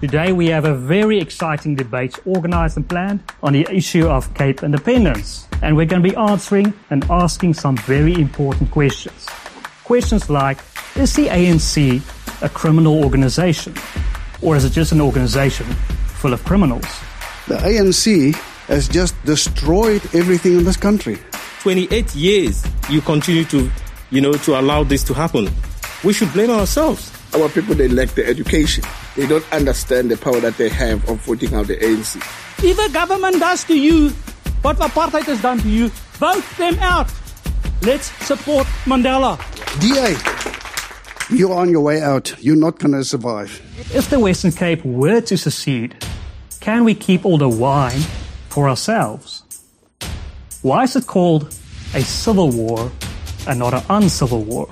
Today we have a very exciting debate organized and planned on the issue of Cape independence. And we're going to be answering and asking some very important questions. Questions like, is the ANC a criminal organization? Or is it just an organization full of criminals? The ANC has just destroyed everything in this country. 28 years you continue to, you know, to allow this to happen. We should blame ourselves. Our people, they lack the education. They don't understand the power that they have of voting out the ANC. If the government does to you what apartheid has done to you, vote them out. Let's support Mandela. DA, you're on your way out. You're not going to survive. If the Western Cape were to secede, can we keep all the wine for ourselves? Why is it called a civil war and not an uncivil war?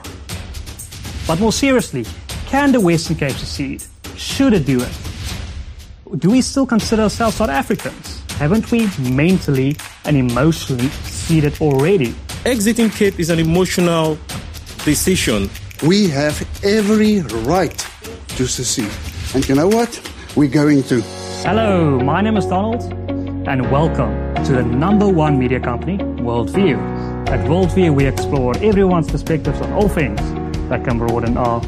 But more seriously, can the Western Cape secede? Should it do it? Do we still consider ourselves South Africans? Haven't we mentally and emotionally seceded already? Exiting Cape is an emotional decision. We have every right to secede. And you know what? We're going to. Hello, my name is Donald, and welcome to the number one media company, Worldview. At Worldview, we explore everyone's perspectives on all things that can broaden our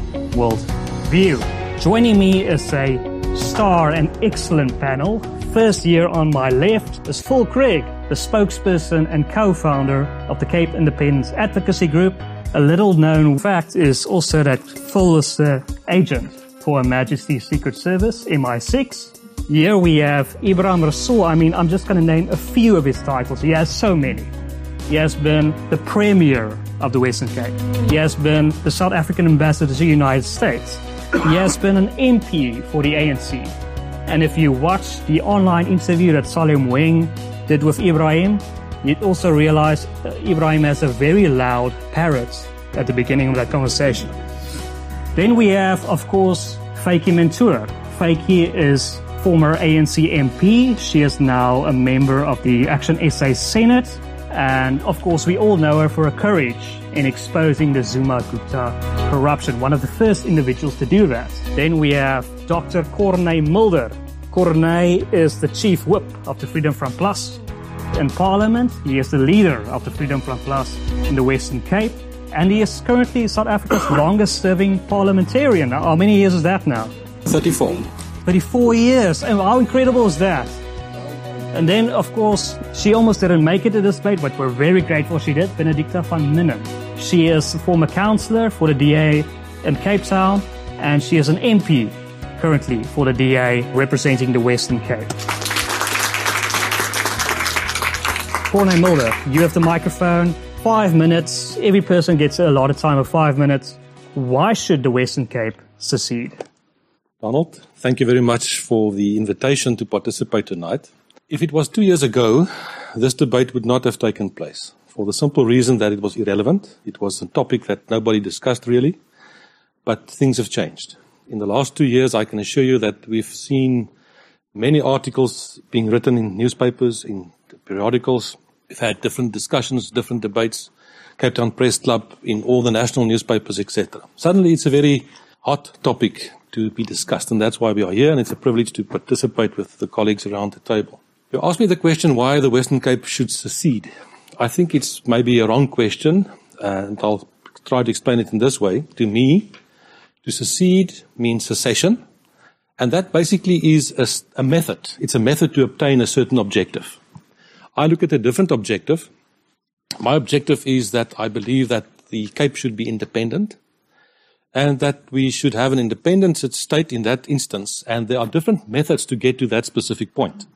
worldview. Joining me is a star and excellent panel. First year on my left is Phil Craig, the spokesperson and co-founder of the Cape Independence Advocacy Group. A little known fact is also that Phil is the agent for Her Majesty's Secret Service, MI6. Here we have Ebrahim Rasool. I mean, I'm just going to name a few of his titles. He has so many. He has been the Premier of the Western Cape. He has been the South African Ambassador to the United States. He has been an MP for the ANC. And if you watch the online interview that Salim Wing did with Ebrahim, you'd also realize that Ebrahim has a very loud parrot at the beginning of that conversation. Then we have, of course, Vytjie Mentor. Vytjie is former ANC MP. She is now a member of the Action SA Senate. And of course, we all know her for her courage in exposing the Zuma Gupta corruption, one of the first individuals to do that. Then we have Dr. Corne Mulder. Corne is the chief whip of the Freedom Front Plus in Parliament. He is the leader of the Freedom Front Plus in the Western Cape. And he is currently South Africa's longest serving parliamentarian. How many years is that now? 34. 34 years. And how incredible is that? And then, of course, she almost didn't make it to this plate, but we're very grateful she did. Benedicta van Minnen. She is a former councillor for the DA in Cape Town, and she is an MP currently for the DA representing the Western Cape. Corne Mulder, you have the microphone. Five minutes. Every person gets a lot of time of five minutes. Why should the Western Cape secede? Donald, thank you very much for the invitation to participate tonight. If it was two years ago, this debate would not have taken place for the simple reason that it was irrelevant. It was a topic that nobody discussed really, but things have changed. In the last two years, I can assure you that we've seen many articles being written in newspapers, in periodicals. We've had different discussions, different debates, Cape Town Press Club, in all the national newspapers, etc. Suddenly, it's a very hot topic to be discussed, and that's why we are here, and it's a privilege to participate with the colleagues around the table. You asked me the question why the Western Cape should secede. I think it's maybe a wrong question, and I'll try to explain it in this way. To me, to secede means secession, and that basically is a, a method. It's a method to obtain a certain objective. I look at a different objective. My objective is that I believe that the Cape should be independent and that we should have an independent state in that instance. And there are different methods to get to that specific point.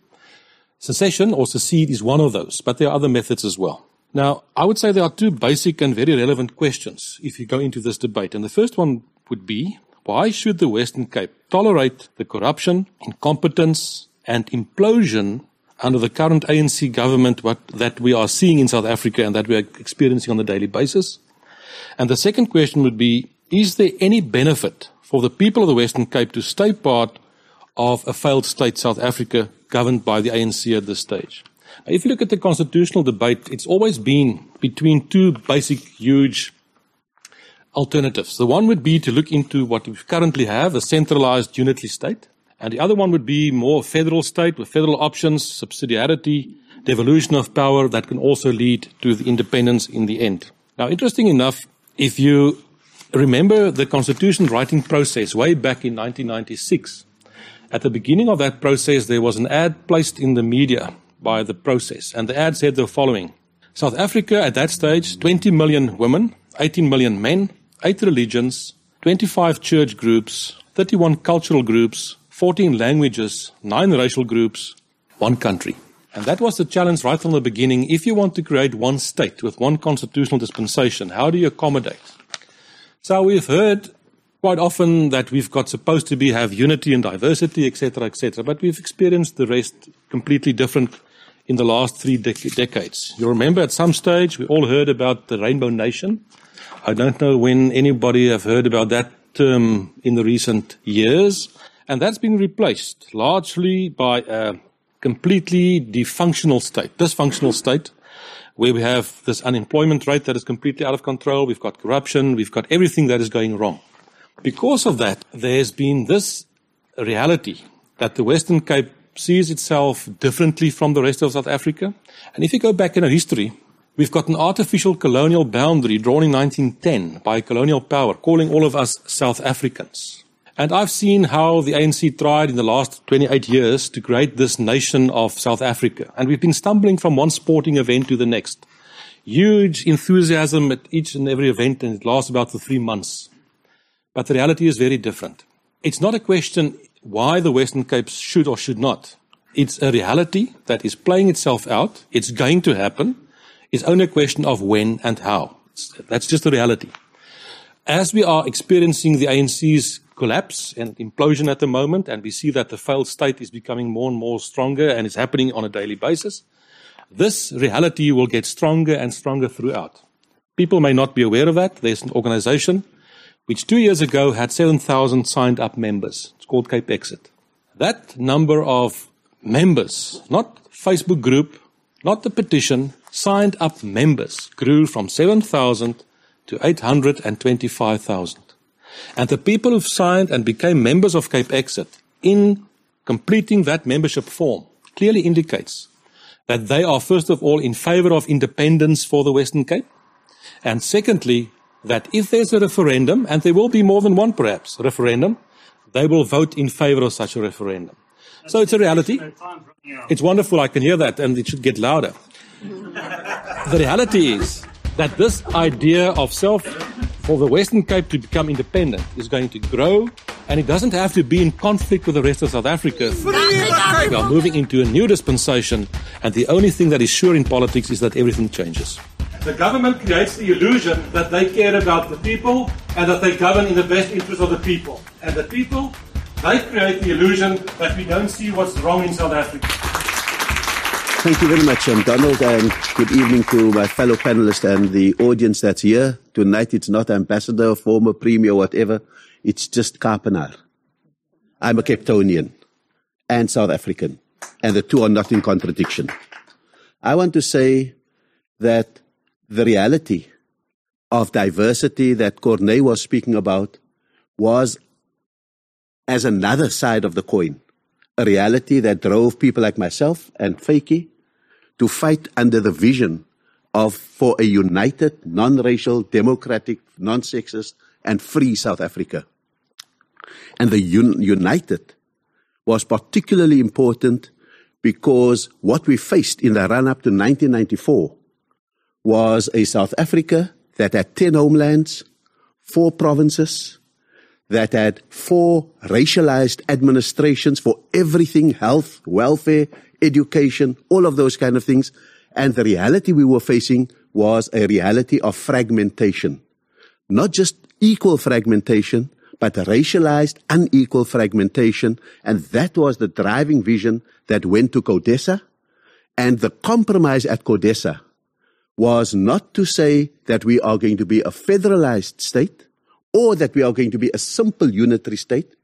Secession or secede is one of those, but there are other methods as well. Now, I would say there are two basic and very relevant questions if you go into this debate. And the first one would be, why should the Western Cape tolerate the corruption, incompetence, and implosion under the current ANC government what, that we are seeing in South Africa and that we are experiencing on a daily basis? And the second question would be, is there any benefit for the people of the Western Cape to stay part of a failed state, South Africa, governed by the ANC at this stage? If you look at the constitutional debate, it's always been between two basic, huge alternatives. The one would be to look into what we currently have, a centralized unitary state, And the other one would be more federal state with federal options, subsidiarity, devolution of power that can also lead to the independence in the end. Now, interesting enough, if you remember the constitution writing process way back in 1996, at the beginning of that process, there was an ad placed in the media by the process, and the ad said the following South Africa at that stage, 20 million women, 18 million men, 8 religions, 25 church groups, 31 cultural groups, 14 languages, 9 racial groups, one country. And that was the challenge right from the beginning. If you want to create one state with one constitutional dispensation, how do you accommodate? So we've heard quite often that we've got supposed to be have unity and diversity, etc., etc., but we've experienced the rest completely different in the last three dec- decades. You remember at some stage we all heard about the Rainbow Nation. I don't know when anybody have heard about that term in the recent years, and that's been replaced largely by a completely dysfunctional state, dysfunctional state, where we have this unemployment rate that is completely out of control. We've got corruption. We've got everything that is going wrong. Because of that, there's been this reality that the Western Cape sees itself differently from the rest of South Africa. And if you go back in our history, we've got an artificial colonial boundary drawn in 1910 by a colonial power, calling all of us South Africans. And I've seen how the ANC tried in the last 28 years to create this nation of South Africa. And we've been stumbling from one sporting event to the next. Huge enthusiasm at each and every event, and it lasts about for three months. But the reality is very different. It's not a question why the Western Cape should or should not. It's a reality that is playing itself out. It's going to happen. It's only a question of when and how. That's just the reality. As we are experiencing the ANC's collapse and implosion at the moment, and we see that the failed state is becoming more and more stronger and is happening on a daily basis, this reality will get stronger and stronger throughout. People may not be aware of that. There's an organization which two years ago had 7,000 signed up members. It's called Cape Exit. That number of members, not Facebook group, not the petition, signed up members grew from 7,000 to 825,000. And the people who've signed and became members of Cape Exit in completing that membership form clearly indicates that they are first of all in favor of independence for the Western Cape. And secondly, that if there's a referendum, and there will be more than one perhaps referendum, they will vote in favor of such a referendum. So it's a reality. It's wonderful. I can hear that, and it should get louder. the reality is that this idea of self for the Western Cape to become independent is going to grow, and it doesn't have to be in conflict with the rest of South Africa. We are moving into a new dispensation, and the only thing that is sure in politics is that everything changes. The government creates the illusion that they care about the people and that they govern in the best interest of the people. And the people, they create the illusion that we don't see what's wrong in South Africa. Thank you very much, um, Donald, and good evening to my fellow panelists and the audience that's here. Tonight it's not ambassador, former premier, whatever. It's just Kaapenaar. I'm a Capetonian and South African, and the two are not in contradiction. I want to say that the reality of diversity that Corne was speaking about was as another side of the coin, a reality that drove people like myself and Vytjie to fight under the vision of for a united, non-racial, democratic, non-sexist, and free South Africa. And the un- united was particularly important because what we faced in the run up to 1994 was a South Africa that had 10 homelands, four provinces, that had four racialized administrations for everything, health, welfare, education, all of those kind of things. And the reality we were facing was a reality of fragmentation. Not just equal fragmentation, but racialized, unequal fragmentation. And that was the driving vision that went to CODESA. And the compromise at CODESA was not to say that we are going to be a federalized state or that we are going to be a simple unitary state,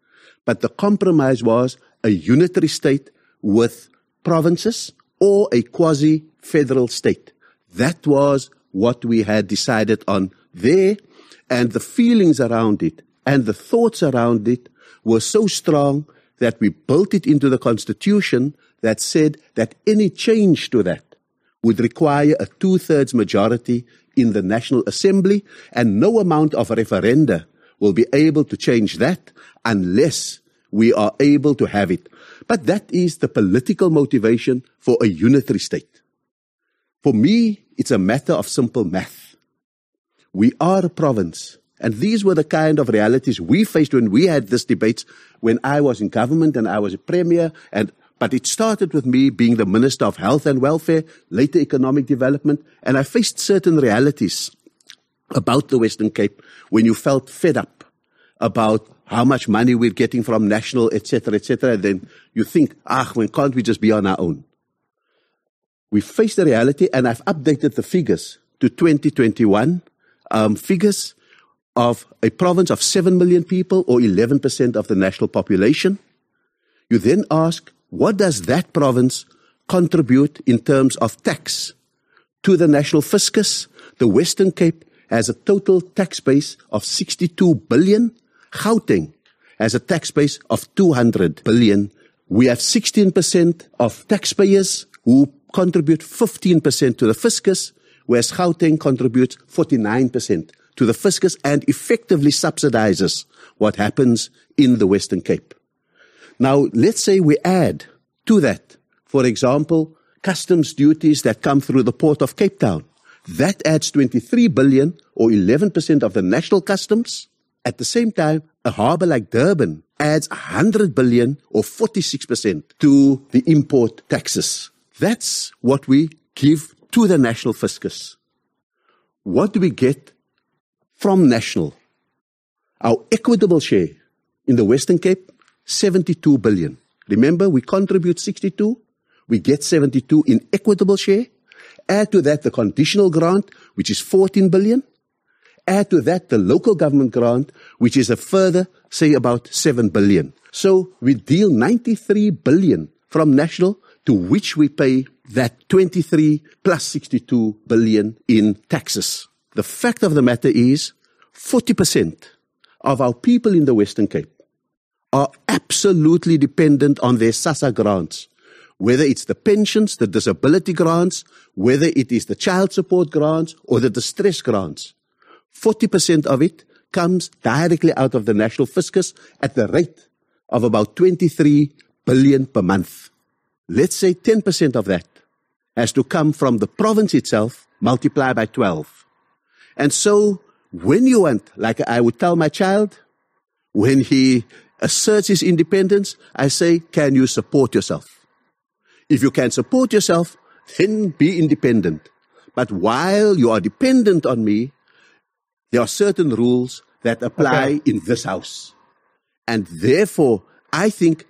but the compromise was a unitary state with provinces or a quasi federal state. That was what we had decided on there, and the feelings around it and the thoughts around it were so strong that we built it into the constitution that said that any change to that would require a two thirds majority in the National Assembly, and no amount of referenda will be able to change that unless we are able to have it. But that is the political motivation for a unitary state. For me, it's a matter of simple math. We are a province. And these were the kind of realities we faced when we had this debate when I was in government and I was a premier and but it started with me being the Minister of Health and Welfare, later Economic Development, and I faced certain realities about the Western Cape when you felt fed up about how much money we're getting from national, etc., etc. Then you think, ah, when can't we just be on our own? We face the reality, and I've updated the figures to 2021 um, figures of a province of 7 million people or 11% of the national population. You then ask, what does that province contribute in terms of tax to the national fiscus? The Western Cape has a total tax base of 62 billion. Gauteng has a tax base of 200 billion. We have 16% of taxpayers who contribute 15% to the fiscus, whereas Gauteng contributes 49% to the fiscus and effectively subsidizes what happens in the Western Cape. Now, let's say we add to that, for example, customs duties that come through the port of Cape Town. That adds 23 billion or 11% of the national customs. At the same time, a harbor like Durban adds 100 billion or 46% to the import taxes. That's what we give to the national fiscus. What do we get from national? Our equitable share in the Western Cape, 72 billion. Remember, we contribute 62, we get 72 in equitable share. Add to that the conditional grant, which is 14 billion. Add to that the local government grant, which is a further, say, about 7 billion. So we deal 93 billion from national to which we pay that 23 plus 62 billion in taxes. The fact of the matter is 40% of our people in the Western Cape are absolutely dependent on their SASSA grants. Whether it's the pensions, the disability grants, whether it is the child support grants or the distress grants. 40% of it comes directly out of the national fiscus at the rate of about 23 billion per month. Let's say 10% of that has to come from the province itself, multiplied by 12. And so when you want, like I would tell my child, when he asserts his independence, I say, can you support yourself? If you can support yourself, then be independent. But while you are dependent on me, there are certain rules that apply okay. in this house. And therefore, I think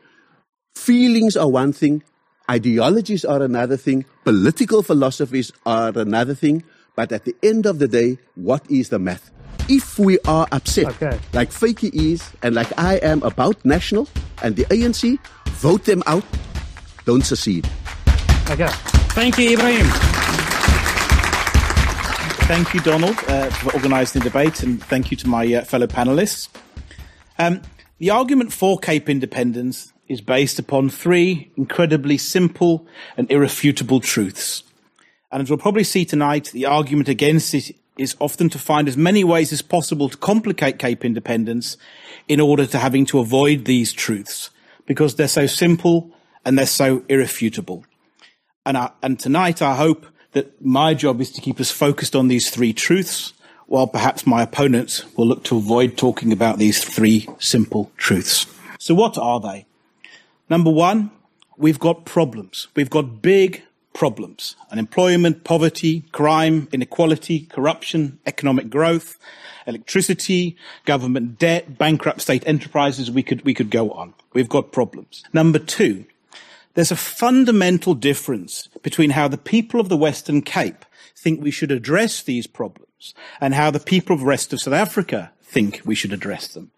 feelings are one thing, ideologies are another thing, political philosophies are another thing. But at the end of the day, what is the math? If we are upset, okay. like Vytjie is and like I am about national and the ANC, vote them out, don't secede. Okay. Thank you, Ebrahim. Thank you, Donald, uh, for organising the debate, and thank you to my uh, fellow panelists. Um, the argument for Cape independence is based upon three incredibly simple and irrefutable truths. And as we'll probably see tonight, the argument against it is often to find as many ways as possible to complicate Cape independence in order to having to avoid these truths because they're so simple and they're so irrefutable. And, I, and tonight I hope that my job is to keep us focused on these three truths while perhaps my opponents will look to avoid talking about these three simple truths. So what are they? Number one, we've got problems. We've got big problems unemployment, poverty, crime, inequality, corruption, economic growth, electricity, government debt, bankrupt state enterprises. We could, we could go on. We've got problems. Number two, there's a fundamental difference between how the people of the Western Cape think we should address these problems and how the people of the rest of South Africa think we should address them.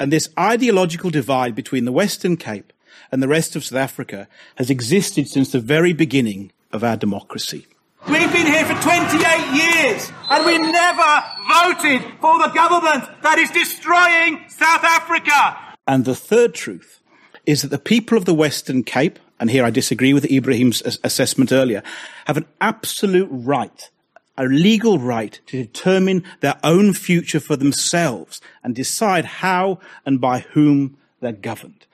And this ideological divide between the Western Cape and the rest of South Africa has existed since the very beginning of our democracy. We've been here for 28 years and we never voted for the government that is destroying South Africa. And the third truth is that the people of the Western Cape, and here I disagree with Ebrahim's assessment earlier, have an absolute right a legal right to determine their own future for themselves and decide how and by whom they're governed.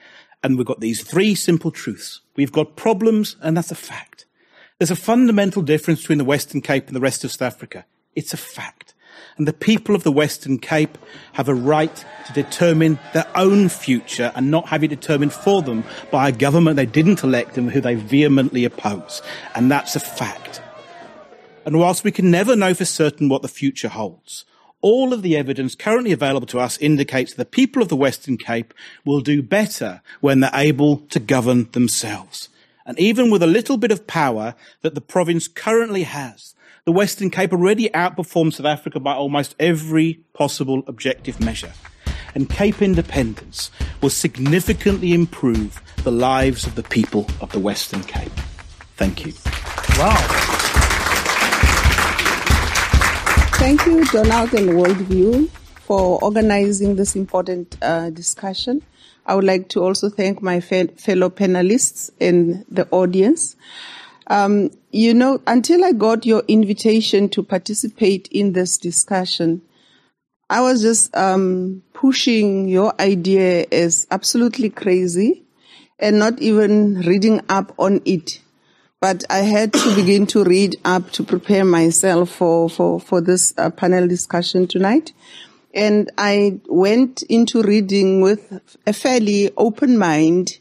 And we've got these three simple truths. We've got problems, and that's a fact. There's a fundamental difference between the Western Cape and the rest of South Africa. It's a fact. And the people of the Western Cape have a right to determine their own future and not have it determined for them by a government they didn't elect and who they vehemently oppose. And that's a fact. And whilst we can never know for certain what the future holds, all of the evidence currently available to us indicates the people of the Western Cape will do better when they're able to govern themselves. And even with a little bit of power that the province currently has, the Western Cape already outperforms South Africa by almost every possible objective measure. And Cape independence will significantly improve the lives of the people of the Western Cape. Thank you. Wow. Thank you, Donald and Worldview, for organizing this important uh, discussion. I would like to also thank my fe- fellow panelists and the audience. Um, you know, until I got your invitation to participate in this discussion, I was just um, pushing your idea as absolutely crazy and not even reading up on it but I had to begin to read up to prepare myself for, for, for this uh, panel discussion tonight. And I went into reading with a fairly open mind,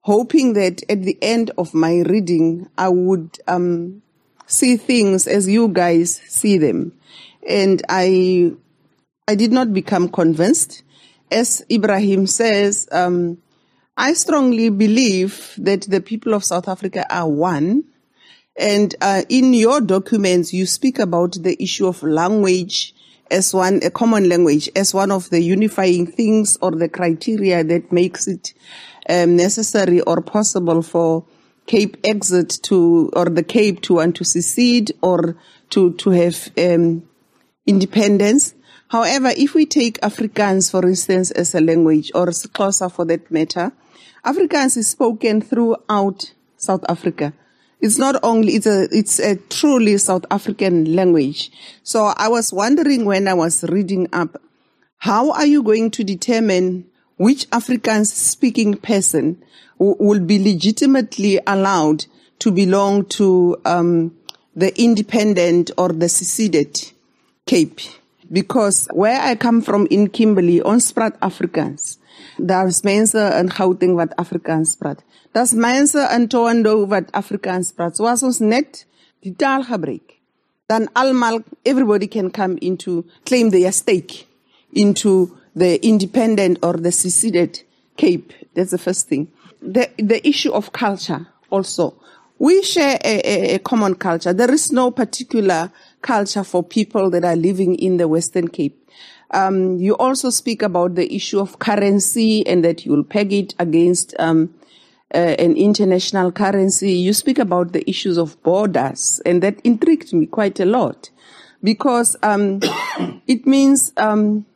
hoping that at the end of my reading, I would um, see things as you guys see them. And I, I did not become convinced. As Ebrahim says, um, I strongly believe that the people of South Africa are one. And uh, in your documents, you speak about the issue of language as one, a common language, as one of the unifying things or the criteria that makes it um, necessary or possible for Cape exit to, or the Cape to want to secede or to, to have um, independence. However, if we take Afrikaans, for instance, as a language, or Xhosa for that matter, Afrikaans is spoken throughout South Africa. It's not only, it's a, it's a truly South African language. So I was wondering when I was reading up, how are you going to determine which Afrikaans speaking person w- will be legitimately allowed to belong to um, the independent or the seceded Cape? Because where I come from in Kimberley, ons praat Afrikaans. Daar's mense in Gauteng wat Afrikaans praat. Daar's mense in Tondo wat Afrikaans praat. So as ons net die taal gebruik, dan almal everybody can come into claim their stake into the independent or the seceded Cape. That's the first thing. The the issue of culture also. We share a, a, a common culture. There is no particular culture for people that are living in the Western Cape. Um, you also speak about the issue of currency and that you'll peg it against um, uh, an international currency. You speak about the issues of borders, and that intrigued me quite a lot because um, it means um,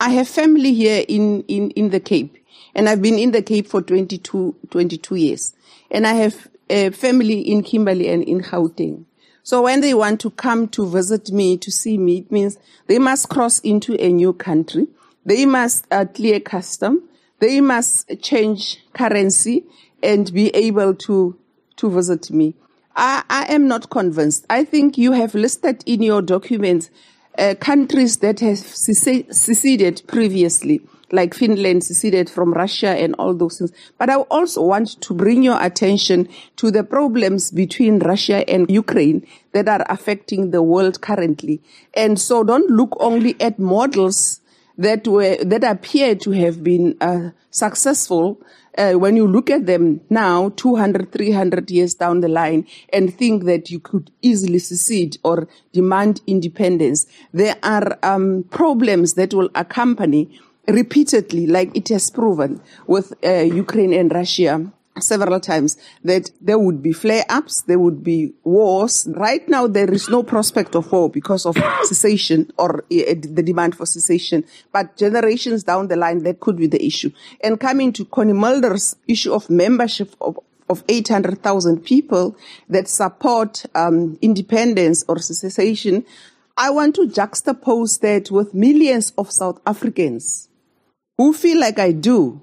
I have family here in, in, in the Cape, and I've been in the Cape for 22, 22 years, and I have a family in Kimberley and in Gauteng. So when they want to come to visit me, to see me, it means they must cross into a new country. They must uh, clear custom. They must change currency and be able to, to visit me. I, I am not convinced. I think you have listed in your documents uh, countries that have seceded previously like Finland seceded from Russia and all those things. But I also want to bring your attention to the problems between Russia and Ukraine that are affecting the world currently. And so don't look only at models that were, that appear to have been uh, successful uh, when you look at them now, 200, 300 years down the line, and think that you could easily secede or demand independence, there are um, problems that will accompany repeatedly, like it has proven with uh, Ukraine and Russia several times that there would be flare ups, there would be wars. Right now, there is no prospect of war because of cessation or uh, the demand for cessation. But generations down the line, that could be the issue. And coming to Corne Mulder's issue of membership of, of 800,000 people that support um, independence or cessation, I want to juxtapose that with millions of South Africans who feel like I do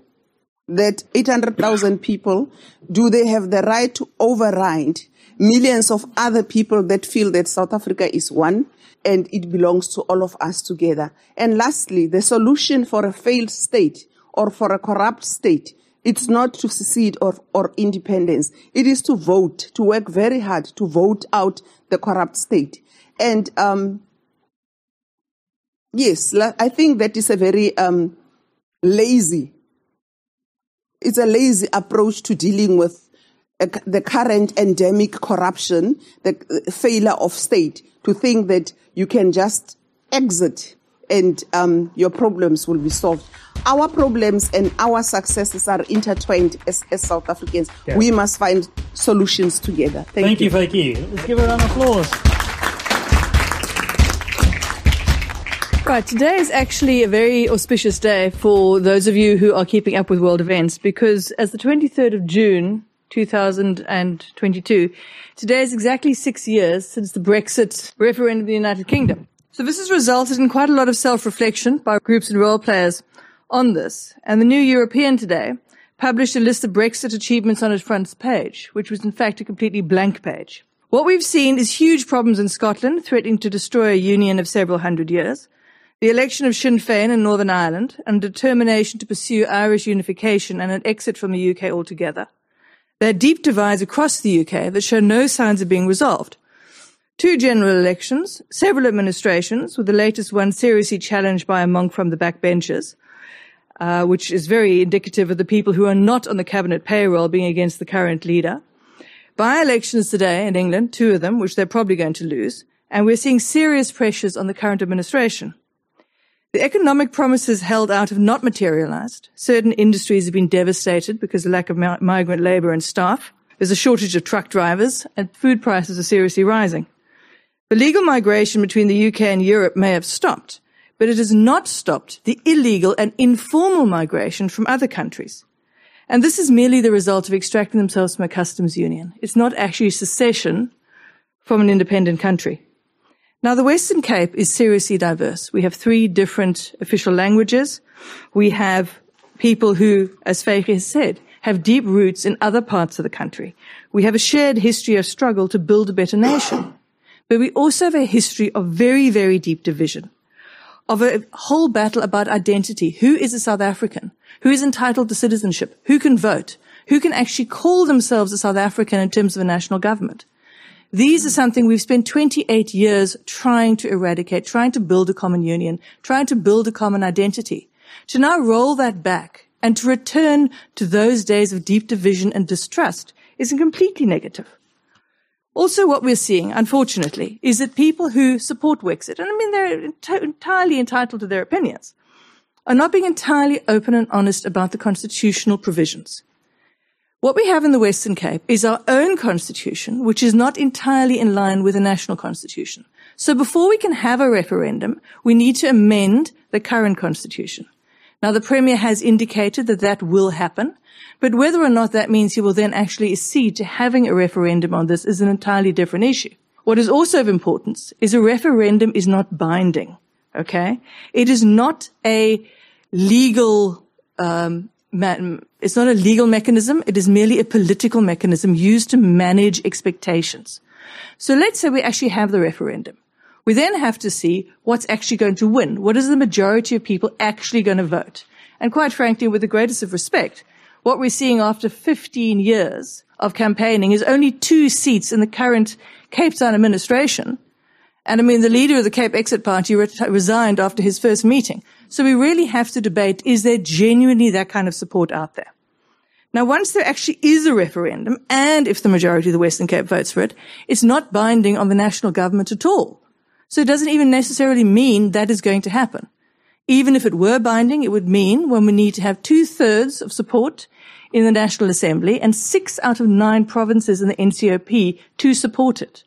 that 800,000 people, do they have the right to override millions of other people that feel that South Africa is one and it belongs to all of us together? And lastly, the solution for a failed state or for a corrupt state it's not to secede or, or independence. It is to vote, to work very hard to vote out the corrupt state. And um, yes, I think that is a very um, lazy it's a lazy approach to dealing with the current endemic corruption, the failure of state, to think that you can just exit and um, your problems will be solved. Our problems and our successes are intertwined as, as South Africans. Yeah. We must find solutions together. Thank, you. Thank you. you. Let's give her a round of applause. Right, today is actually a very auspicious day for those of you who are keeping up with world events because as the 23rd of June 2022, today is exactly six years since the Brexit referendum in the United Kingdom. So this has resulted in quite a lot of self-reflection by groups and role players on this. And the New European today published a list of Brexit achievements on its front page, which was in fact a completely blank page. What we've seen is huge problems in Scotland threatening to destroy a union of several hundred years the election of Sinn Féin in Northern Ireland and determination to pursue Irish unification and an exit from the UK altogether. There are deep divides across the UK that show no signs of being resolved. Two general elections, several administrations, with the latest one seriously challenged by a monk from the backbenches, uh, which is very indicative of the people who are not on the cabinet payroll being against the current leader. By elections today in England, two of them, which they're probably going to lose, and we're seeing serious pressures on the current administration. The economic promises held out have not materialized. Certain industries have been devastated because of lack of migrant labor and staff. There's a shortage of truck drivers and food prices are seriously rising. The legal migration between the UK and Europe may have stopped, but it has not stopped the illegal and informal migration from other countries. And this is merely the result of extracting themselves from a customs union. It's not actually secession from an independent country. Now, the Western Cape is seriously diverse. We have three different official languages. We have people who, as Vytjie has said, have deep roots in other parts of the country. We have a shared history of struggle to build a better nation. But we also have a history of very, very deep division, of a whole battle about identity. Who is a South African? Who is entitled to citizenship? Who can vote? Who can actually call themselves a South African in terms of a national government? These are something we've spent 28 years trying to eradicate, trying to build a common union, trying to build a common identity. To now roll that back and to return to those days of deep division and distrust is completely negative. Also, what we're seeing, unfortunately, is that people who support Wexit, and I mean they're entirely entitled to their opinions, are not being entirely open and honest about the constitutional provisions. What we have in the Western Cape is our own constitution, which is not entirely in line with the national constitution. So before we can have a referendum, we need to amend the current constitution. Now the Premier has indicated that that will happen, but whether or not that means he will then actually accede to having a referendum on this is an entirely different issue. What is also of importance is a referendum is not binding. Okay? It is not a legal um, it's not a legal mechanism. It is merely a political mechanism used to manage expectations. So let's say we actually have the referendum. We then have to see what's actually going to win. What is the majority of people actually going to vote? And quite frankly, with the greatest of respect, what we're seeing after 15 years of campaigning is only two seats in the current Cape Town administration. And I mean, the leader of the Cape Exit Party re- resigned after his first meeting. So we really have to debate, is there genuinely that kind of support out there? Now, once there actually is a referendum, and if the majority of the Western Cape votes for it, it's not binding on the national government at all. So it doesn't even necessarily mean that is going to happen. Even if it were binding, it would mean when we need to have two thirds of support in the National Assembly and six out of nine provinces in the NCOP to support it.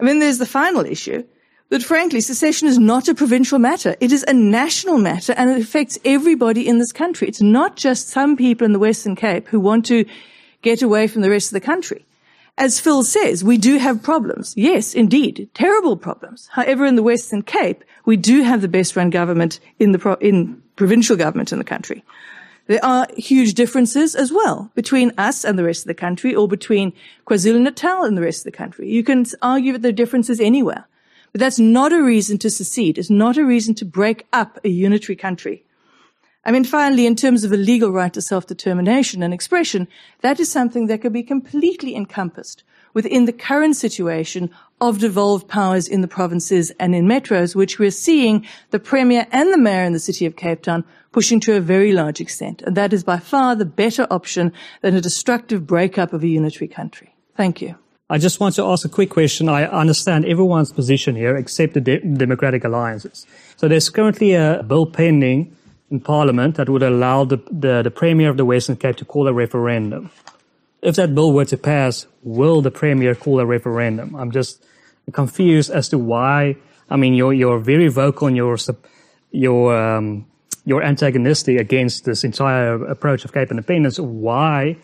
And then there's the final issue that frankly, secession is not a provincial matter. It is a national matter and it affects everybody in this country. It's not just some people in the Western Cape who want to get away from the rest of the country. As Phil says, we do have problems. Yes, indeed, terrible problems. However, in the Western Cape, we do have the best run government in the pro- in provincial government in the country. There are huge differences as well between us and the rest of the country or between KwaZulu-Natal and the rest of the country. You can argue that there are differences anywhere. But that's not a reason to secede. It's not a reason to break up a unitary country. I mean, finally, in terms of a legal right to self-determination and expression, that is something that could be completely encompassed within the current situation of devolved powers in the provinces and in metros, which we're seeing the Premier and the Mayor in the City of Cape Town pushing to a very large extent. And that is by far the better option than a destructive breakup of a unitary country. Thank you. I just want to ask a quick question. I understand everyone's position here except the de- Democratic Alliances. So there's currently a bill pending in Parliament that would allow the, the, the Premier of the Western Cape to call a referendum. If that bill were to pass, will the Premier call a referendum? I'm just confused as to why. I mean, you're, you're very vocal in your, your, um, your antagonistic against this entire approach of Cape independence. Why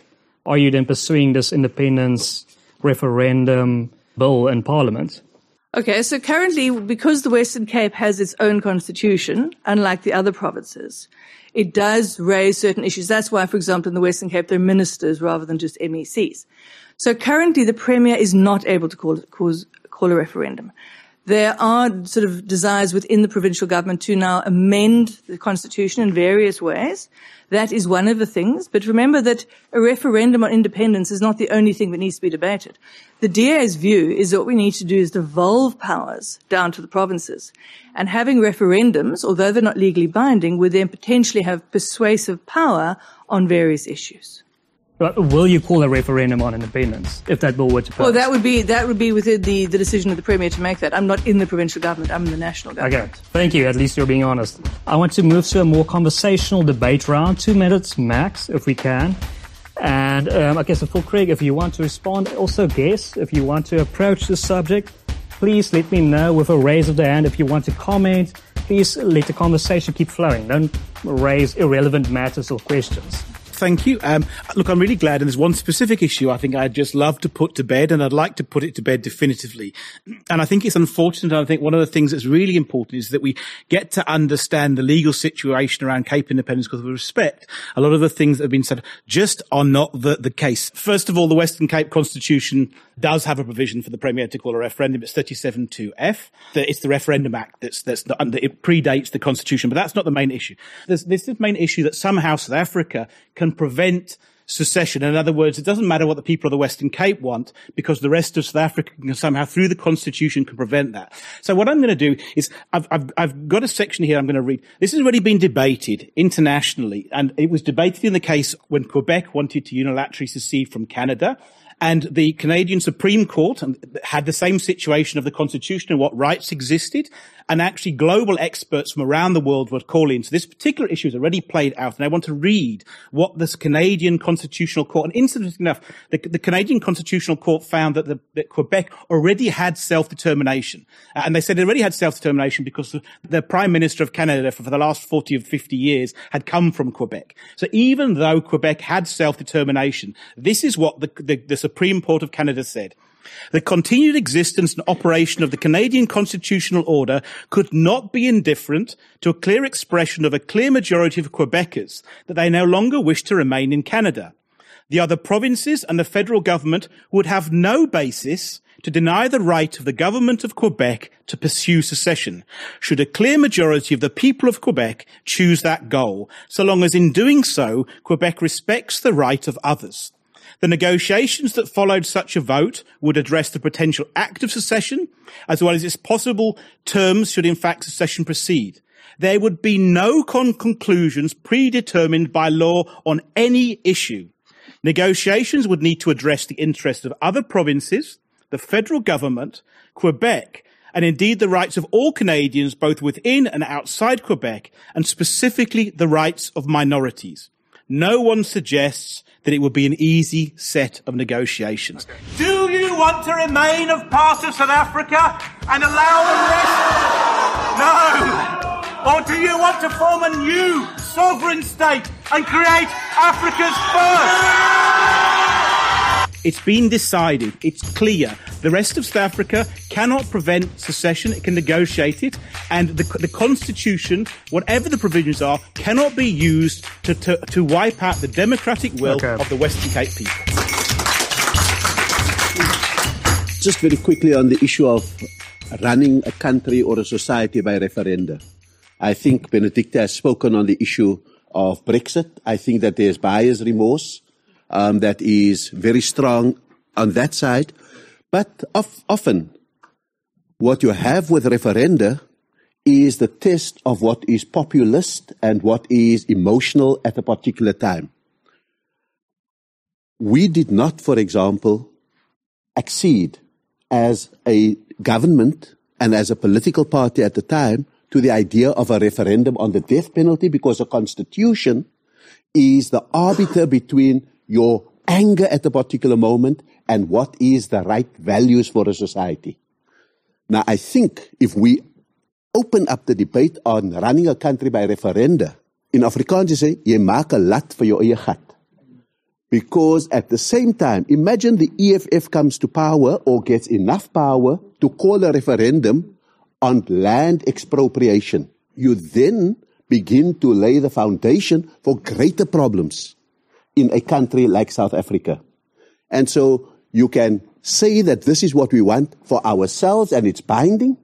are you then pursuing this independence referendum bill in Parliament. Okay, so currently, because the Western Cape has its own constitution, unlike the other provinces, it does raise certain issues. That's why, for example, in the Western Cape, there are ministers rather than just MECs. So currently, the Premier is not able to call, cause, call a referendum. There are sort of desires within the provincial government to now amend the constitution in various ways. That is one of the things. But remember that a referendum on independence is not the only thing that needs to be debated. The DA's view is that what we need to do is devolve powers down to the provinces. And having referendums, although they're not legally binding, would then potentially have persuasive power on various issues. But will you call a referendum on independence if that bill were to pass? Well, that would be that would be within the, the decision of the premier to make that. I'm not in the provincial government. I'm in the national government. Okay, thank you. At least you're being honest. I want to move to a more conversational debate round, two minutes max, if we can. And um, I guess for Craig, if you want to respond, also guess if you want to approach the subject, please let me know with a raise of the hand. If you want to comment, please let the conversation keep flowing. Don't raise irrelevant matters or questions thank you. Um, look, I'm really glad. And there's one specific issue I think I'd just love to put to bed, and I'd like to put it to bed definitively. And I think it's unfortunate. I think one of the things that's really important is that we get to understand the legal situation around Cape independence because we respect a lot of the things that have been said just are not the, the case. First of all, the Western Cape Constitution does have a provision for the Premier to call a referendum. It's 37.2f. It's the Referendum Act that's, that's not, it predates the Constitution, but that's not the main issue. There's, there's the main issue that somehow South Africa can prevent secession. In other words, it doesn't matter what the people of the Western Cape want because the rest of South Africa can somehow through the constitution can prevent that. So what I'm going to do is I've, I've, I've got a section here I'm going to read. This has already been debated internationally and it was debated in the case when Quebec wanted to unilaterally secede from Canada. And the Canadian Supreme Court had the same situation of the Constitution and what rights existed. And actually global experts from around the world were calling. So this particular issue is already played out. And I want to read what this Canadian Constitutional Court, and incidentally enough, the, the Canadian Constitutional Court found that, the, that Quebec already had self-determination. And they said they already had self-determination because the, the Prime Minister of Canada for, for the last 40 or 50 years had come from Quebec. So even though Quebec had self-determination, this is what the, the, the Supreme Court of Canada said. The continued existence and operation of the Canadian constitutional order could not be indifferent to a clear expression of a clear majority of Quebecers that they no longer wish to remain in Canada. The other provinces and the federal government would have no basis to deny the right of the government of Quebec to pursue secession, should a clear majority of the people of Quebec choose that goal, so long as in doing so, Quebec respects the right of others. The negotiations that followed such a vote would address the potential act of secession, as well as its possible terms should in fact secession proceed. There would be no con- conclusions predetermined by law on any issue. Negotiations would need to address the interests of other provinces, the federal government, Quebec, and indeed the rights of all Canadians, both within and outside Quebec, and specifically the rights of minorities. No one suggests that it would be an easy set of negotiations. Do you want to remain of part of South Africa and allow the rest? No! Or do you want to form a new sovereign state and create Africa's first? It's been decided. It's clear. The rest of South Africa cannot prevent secession. It can negotiate it. And the, the constitution, whatever the provisions are, cannot be used to, to, to wipe out the democratic will Okay. of the Western Cape people. Just very quickly on the issue of running a country or a society by referenda. I think Benedicta has spoken on the issue of Brexit. I think that there's buyer's remorse um, that is very strong on that side. But of, often, what you have with referenda is the test of what is populist and what is emotional at a particular time. We did not, for example, accede as a government and as a political party at the time to the idea of a referendum on the death penalty because the constitution is the arbiter between your anger at a particular moment and what is the right values for a society. Now, I think if we open up the debate on running a country by referenda, in Afrikaans you say, jy maak 'n lat vir jou eie gat. Because at the same time, imagine the EFF comes to power or gets enough power to call a referendum on land expropriation. You then begin to lay the foundation for greater problems in a country like South Africa. And so you can say that this is what we want for ourselves and it's binding,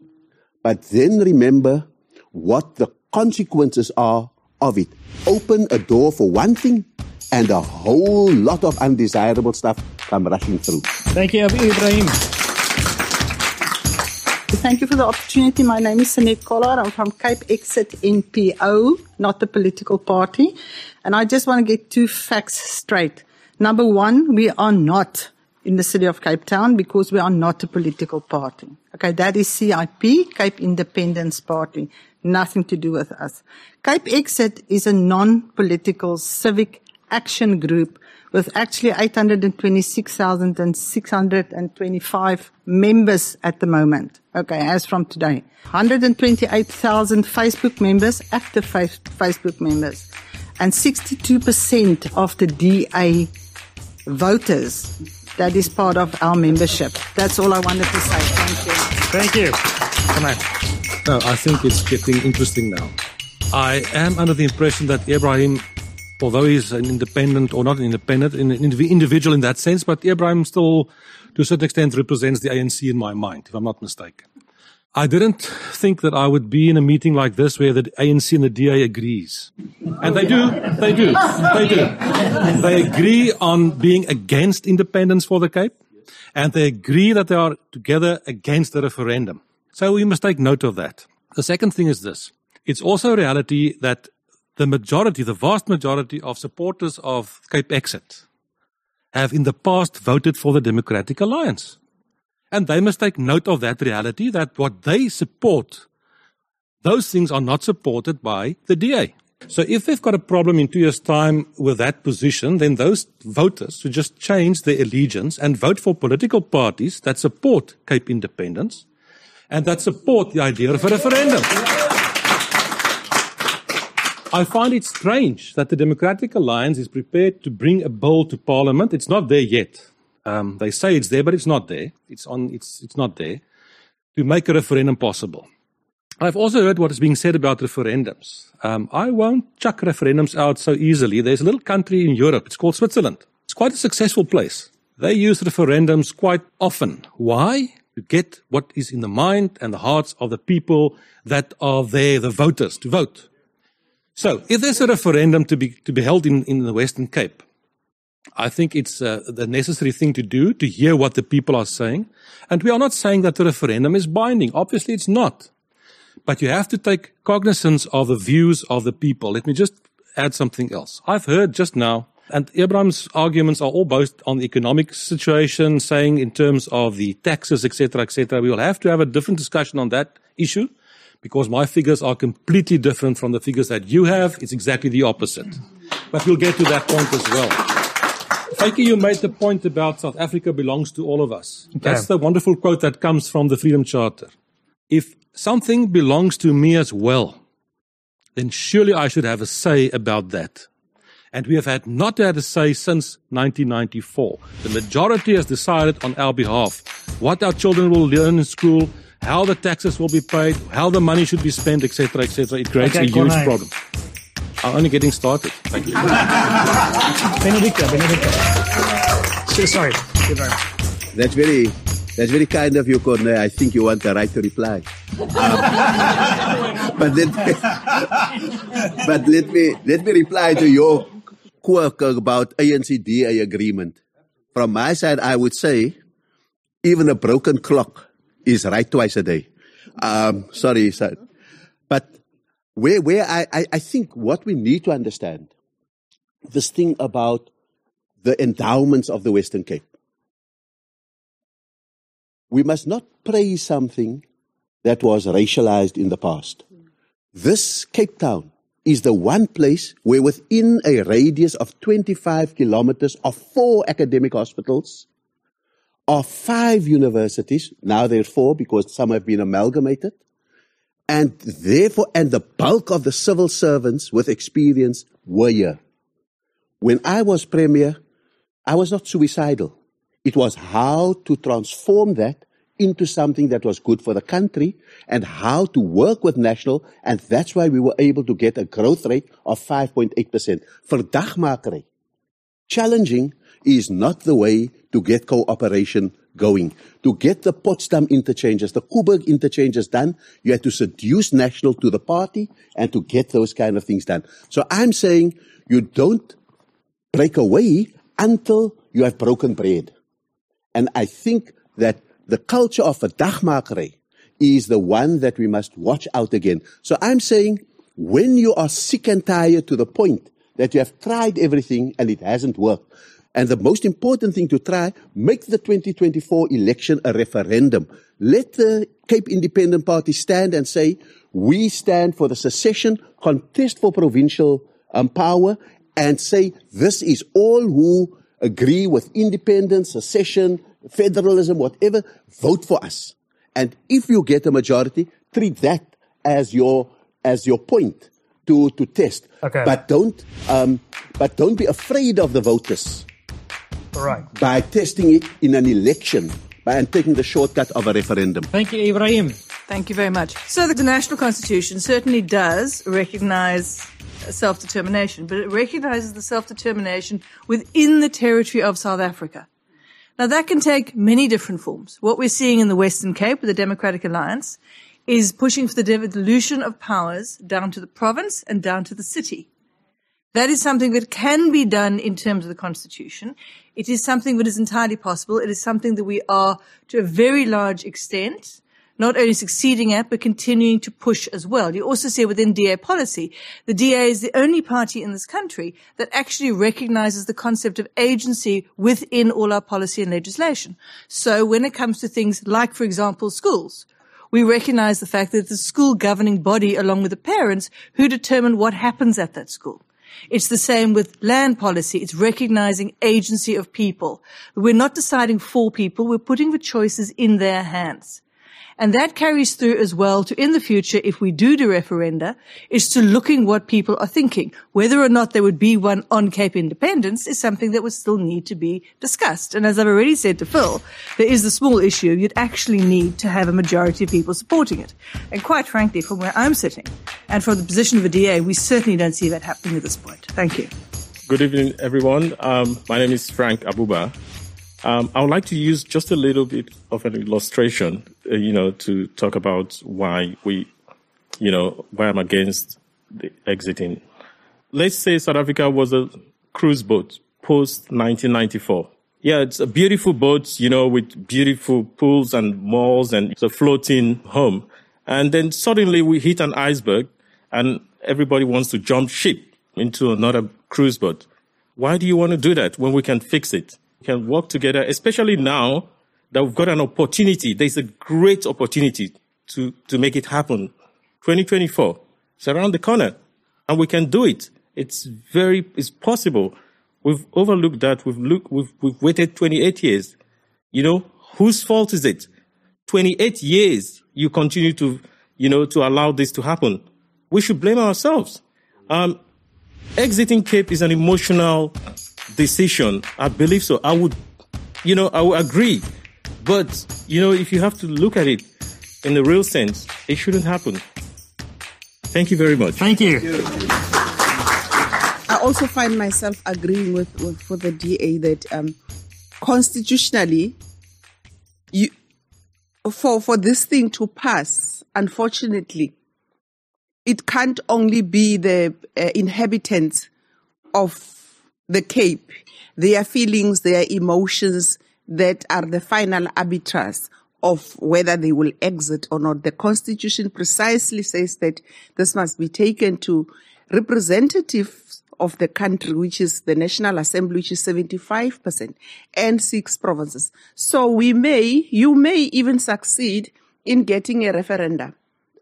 but then remember what the consequences are of it. Open a door for one thing and a whole lot of undesirable stuff come rushing through. Thank you, Ebrahim. Thank you for the opportunity. My name is Sanette Collard. I'm from Cape Exit NPO, not the political party. And I just want to get two facts straight. Number one, we are not in the city of Cape Town because we are not a political party. Okay, that is CIP, Cape Independence Party. Nothing to do with us. Cape Exit is a non-political civic action group with actually 826,625 members at the moment. Okay, as from today. 128,000 Facebook members, active Facebook members. And 62% of the DA voters. That is part of our membership. That's all I wanted to say. Thank you. Thank you. Come on. No, I think it's getting interesting now. I am under the impression that Ebrahim, although he's an independent or not an independent, an individual in that sense, but Ebrahim still, to a certain extent, represents the ANC in my mind, if I'm not mistaken. I didn't think that I would be in a meeting like this where the ANC and the DA agrees. And they do. They do. They do. They agree on being against independence for the Cape. And they agree that they are together against the referendum. So we must take note of that. The second thing is this. It's also a reality that the majority, the vast majority of supporters of Cape Exit have in the past voted for the Democratic Alliance. And they must take note of that reality that what they support, those things are not supported by the DA. So if they've got a problem in two years' time with that position, then those voters should just change their allegiance and vote for political parties that support Cape independence and that support the idea of a referendum. I find it strange that the Democratic Alliance is prepared to bring a bill to Parliament. It's not there yet. Um, they say it's there, but it's not there. It's on. It's it's not there to make a referendum possible. I've also heard what is being said about referendums. Um, I won't chuck referendums out so easily. There's a little country in Europe. It's called Switzerland. It's quite a successful place. They use referendums quite often. Why? To get what is in the mind and the hearts of the people that are there, the voters, to vote. So, if there's a referendum to be to be held in, in the Western Cape, I think it's uh, the necessary thing to do to hear what the people are saying. And we are not saying that the referendum is binding. Obviously, it's not. But you have to take cognizance of the views of the people. Let me just add something else. I've heard just now And Ebrahim's arguments are all based on the economic situation, saying in terms of the taxes, etc., etc. We will have to have a different discussion on that issue because my figures are completely different from the figures that you have. It's exactly the opposite. But we'll get to that point as well. Vytjie, you made the point about South Africa belongs to all of us. Okay. That's the wonderful quote that comes from the Freedom Charter. If something belongs to me as well, then surely I should have a say about that. And we have had not had a say since 1994. The majority has decided on our behalf what our children will learn in school, how the taxes will be paid, how the money should be spent, etc., etc. It creates okay, a huge problem. I'm only getting started. Thank you. Benedicta, Benedicta. Sorry. That's very, that's very kind of you, Corne. I think you want the right to reply. Um, but let me, but let me, let me reply to your quirk about ANC-DA agreement. From my side, I would say even a broken clock is right twice a day. Um, sorry, sir. But where, where I, I, I think what we need to understand, this thing about the endowments of the Western Cape. We must not praise something that was racialized in the past. This Cape Town is the one place where within a radius of 25 kilometers of four academic hospitals, of five universities, now there are four because some have been amalgamated, and therefore, and the bulk of the civil servants with experience were here. When I was premier, I was not suicidal. It was how to transform that into something that was good for the country and how to work with national. And that's why we were able to get a growth rate of 5.8%. for Verdagmakerij. Challenging is not the way to get cooperation going. To get the Potsdam interchanges, the Koeberg interchanges done, you had to seduce national to the party and to get those kind of things done. So I'm saying you don't break away until you have broken bread. And I think that the culture of a dagmakerij is the one that we must watch out again. So I'm saying when you are sick and tired to the point that you have tried everything and it hasn't worked, and the most important thing to try, make the 2024 election a referendum. Let the Cape Independent Party stand and say, we stand for the secession, contest for provincial um, power, and say, this is all who agree with independence, secession, federalism, whatever, vote for us. And if you get a majority, treat that as your, as your point to, to test. Okay. But don't, um, but don't be afraid of the voters. Right. By testing it in an election by and taking the shortcut of a referendum. Thank you, Ebrahim. Thank you very much. So the National Constitution certainly does recognize self-determination, but it recognizes the self-determination within the territory of South Africa. Now that can take many different forms. What we're seeing in the Western Cape with the Democratic Alliance is pushing for the devolution of powers down to the province and down to the city. That is something that can be done in terms of the Constitution. It is something that is entirely possible. It is something that we are, to a very large extent, not only succeeding at, but continuing to push as well. You also see within DA policy, the DA is the only party in this country that actually recognizes the concept of agency within all our policy and legislation. So when it comes to things like, for example, schools, we recognize the fact that the school governing body along with the parents who determine what happens at that school. It's the same with land policy. It's recognizing agency of people. We're not deciding for people. We're putting the choices in their hands. And that carries through as well to in the future, if we do do referenda, is to looking what people are thinking. Whether or not there would be one on Cape Independence is something that would still need to be discussed. And as I've already said to Phil, there is the small issue. You'd actually need to have a majority of people supporting it. And quite frankly, from where I'm sitting and from the position of a DA, we certainly don't see that happening at this point. Thank you. Good evening, everyone. Um, my name is Frank Abuba. Um, I would like to use just a little bit of an illustration, uh, you know, to talk about why we, you know, why I'm against the exiting. Let's say South Africa was a cruise boat post 1994. Yeah, it's a beautiful boat, you know, with beautiful pools and malls and it's a floating home. And then suddenly we hit an iceberg and everybody wants to jump ship into another cruise boat. Why do you want to do that when we can fix it? Can work together, especially now that we've got an opportunity. There's a great opportunity to, to make it happen. 2024. It's around the corner and we can do it. It's very, it's possible. We've overlooked that. We've looked, we've, we've waited 28 years. You know, whose fault is it? 28 years you continue to, you know, to allow this to happen. We should blame ourselves. Um, exiting Cape is an emotional decision. I believe so. I would, you know, I would agree. But, you know, if you have to look at it in the real sense, it shouldn't happen. Thank you very much. Thank you. I also find myself agreeing with, with, with the DA that um, constitutionally, you, for, for this thing to pass, unfortunately, it can't only be the uh, inhabitants of the Cape, their feelings, their emotions that are the final arbiters of whether they will exit or not. The constitution precisely says that this must be taken to representatives of the country, which is the National Assembly, which is 75%, and six provinces. So we may, you may even succeed in getting a referendum,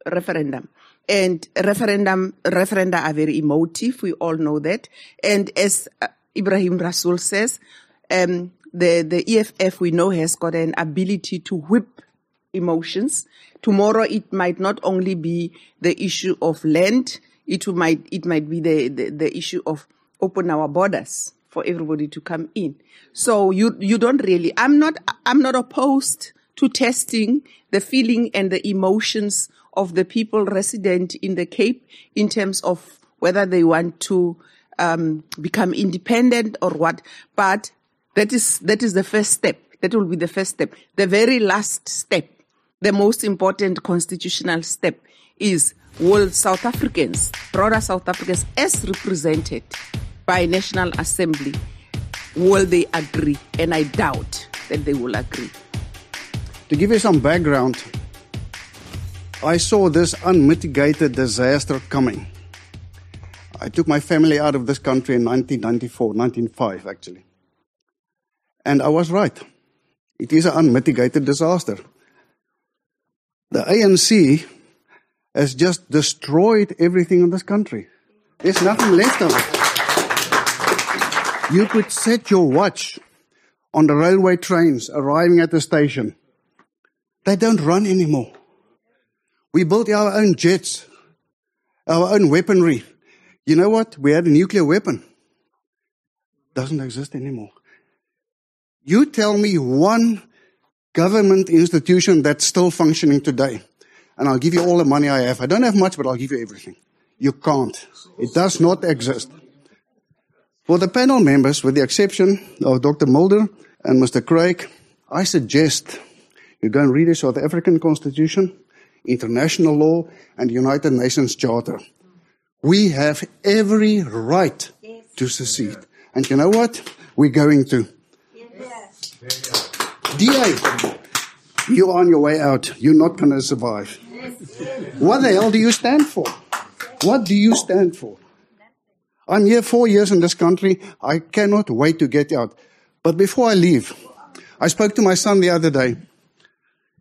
referendum. And referendum, referenda are very emotive. We all know that. And as uh, Ebrahim Rasool says, um, the, the EFF we know has got an ability to whip emotions. Tomorrow it might not only be the issue of land, it might, it might be the, the, the issue of open our borders for everybody to come in. So you, you don't really, I'm not, I'm not opposed to testing the feeling and the emotions of the people resident in the Cape in terms of whether they want to um, become independent or what. But that is that is the first step. That will be the first step. The very last step, the most important constitutional step, is will South Africans, broader South Africans, as represented by National Assembly, will they agree? And I doubt that they will agree. To give you some background, I saw this unmitigated disaster coming. I took my family out of this country in 1994, 1995 actually. And I was right. It is an unmitigated disaster. The ANC has just destroyed everything in this country. There's nothing left of it. You could set your watch on the railway trains arriving at the station. They don't run anymore. We built our own jets, our own weaponry. You know what? We had a nuclear weapon. Doesn't exist anymore. You tell me one government institution that's still functioning today, and I'll give you all the money I have. I don't have much, but I'll give you everything. You can't. It does not exist. For the panel members, with the exception of Dr. Mulder and Mr. Craig, I suggest you go and read the South African Constitution, international law, and United Nations Charter. We have every right to secede. And you know what? We're going to. DA, you're on your way out. You're not going to survive. What the hell do you stand for? What do you stand for? I'm here four years in this country. I cannot wait to get out. But before I leave, I spoke to my son the other day.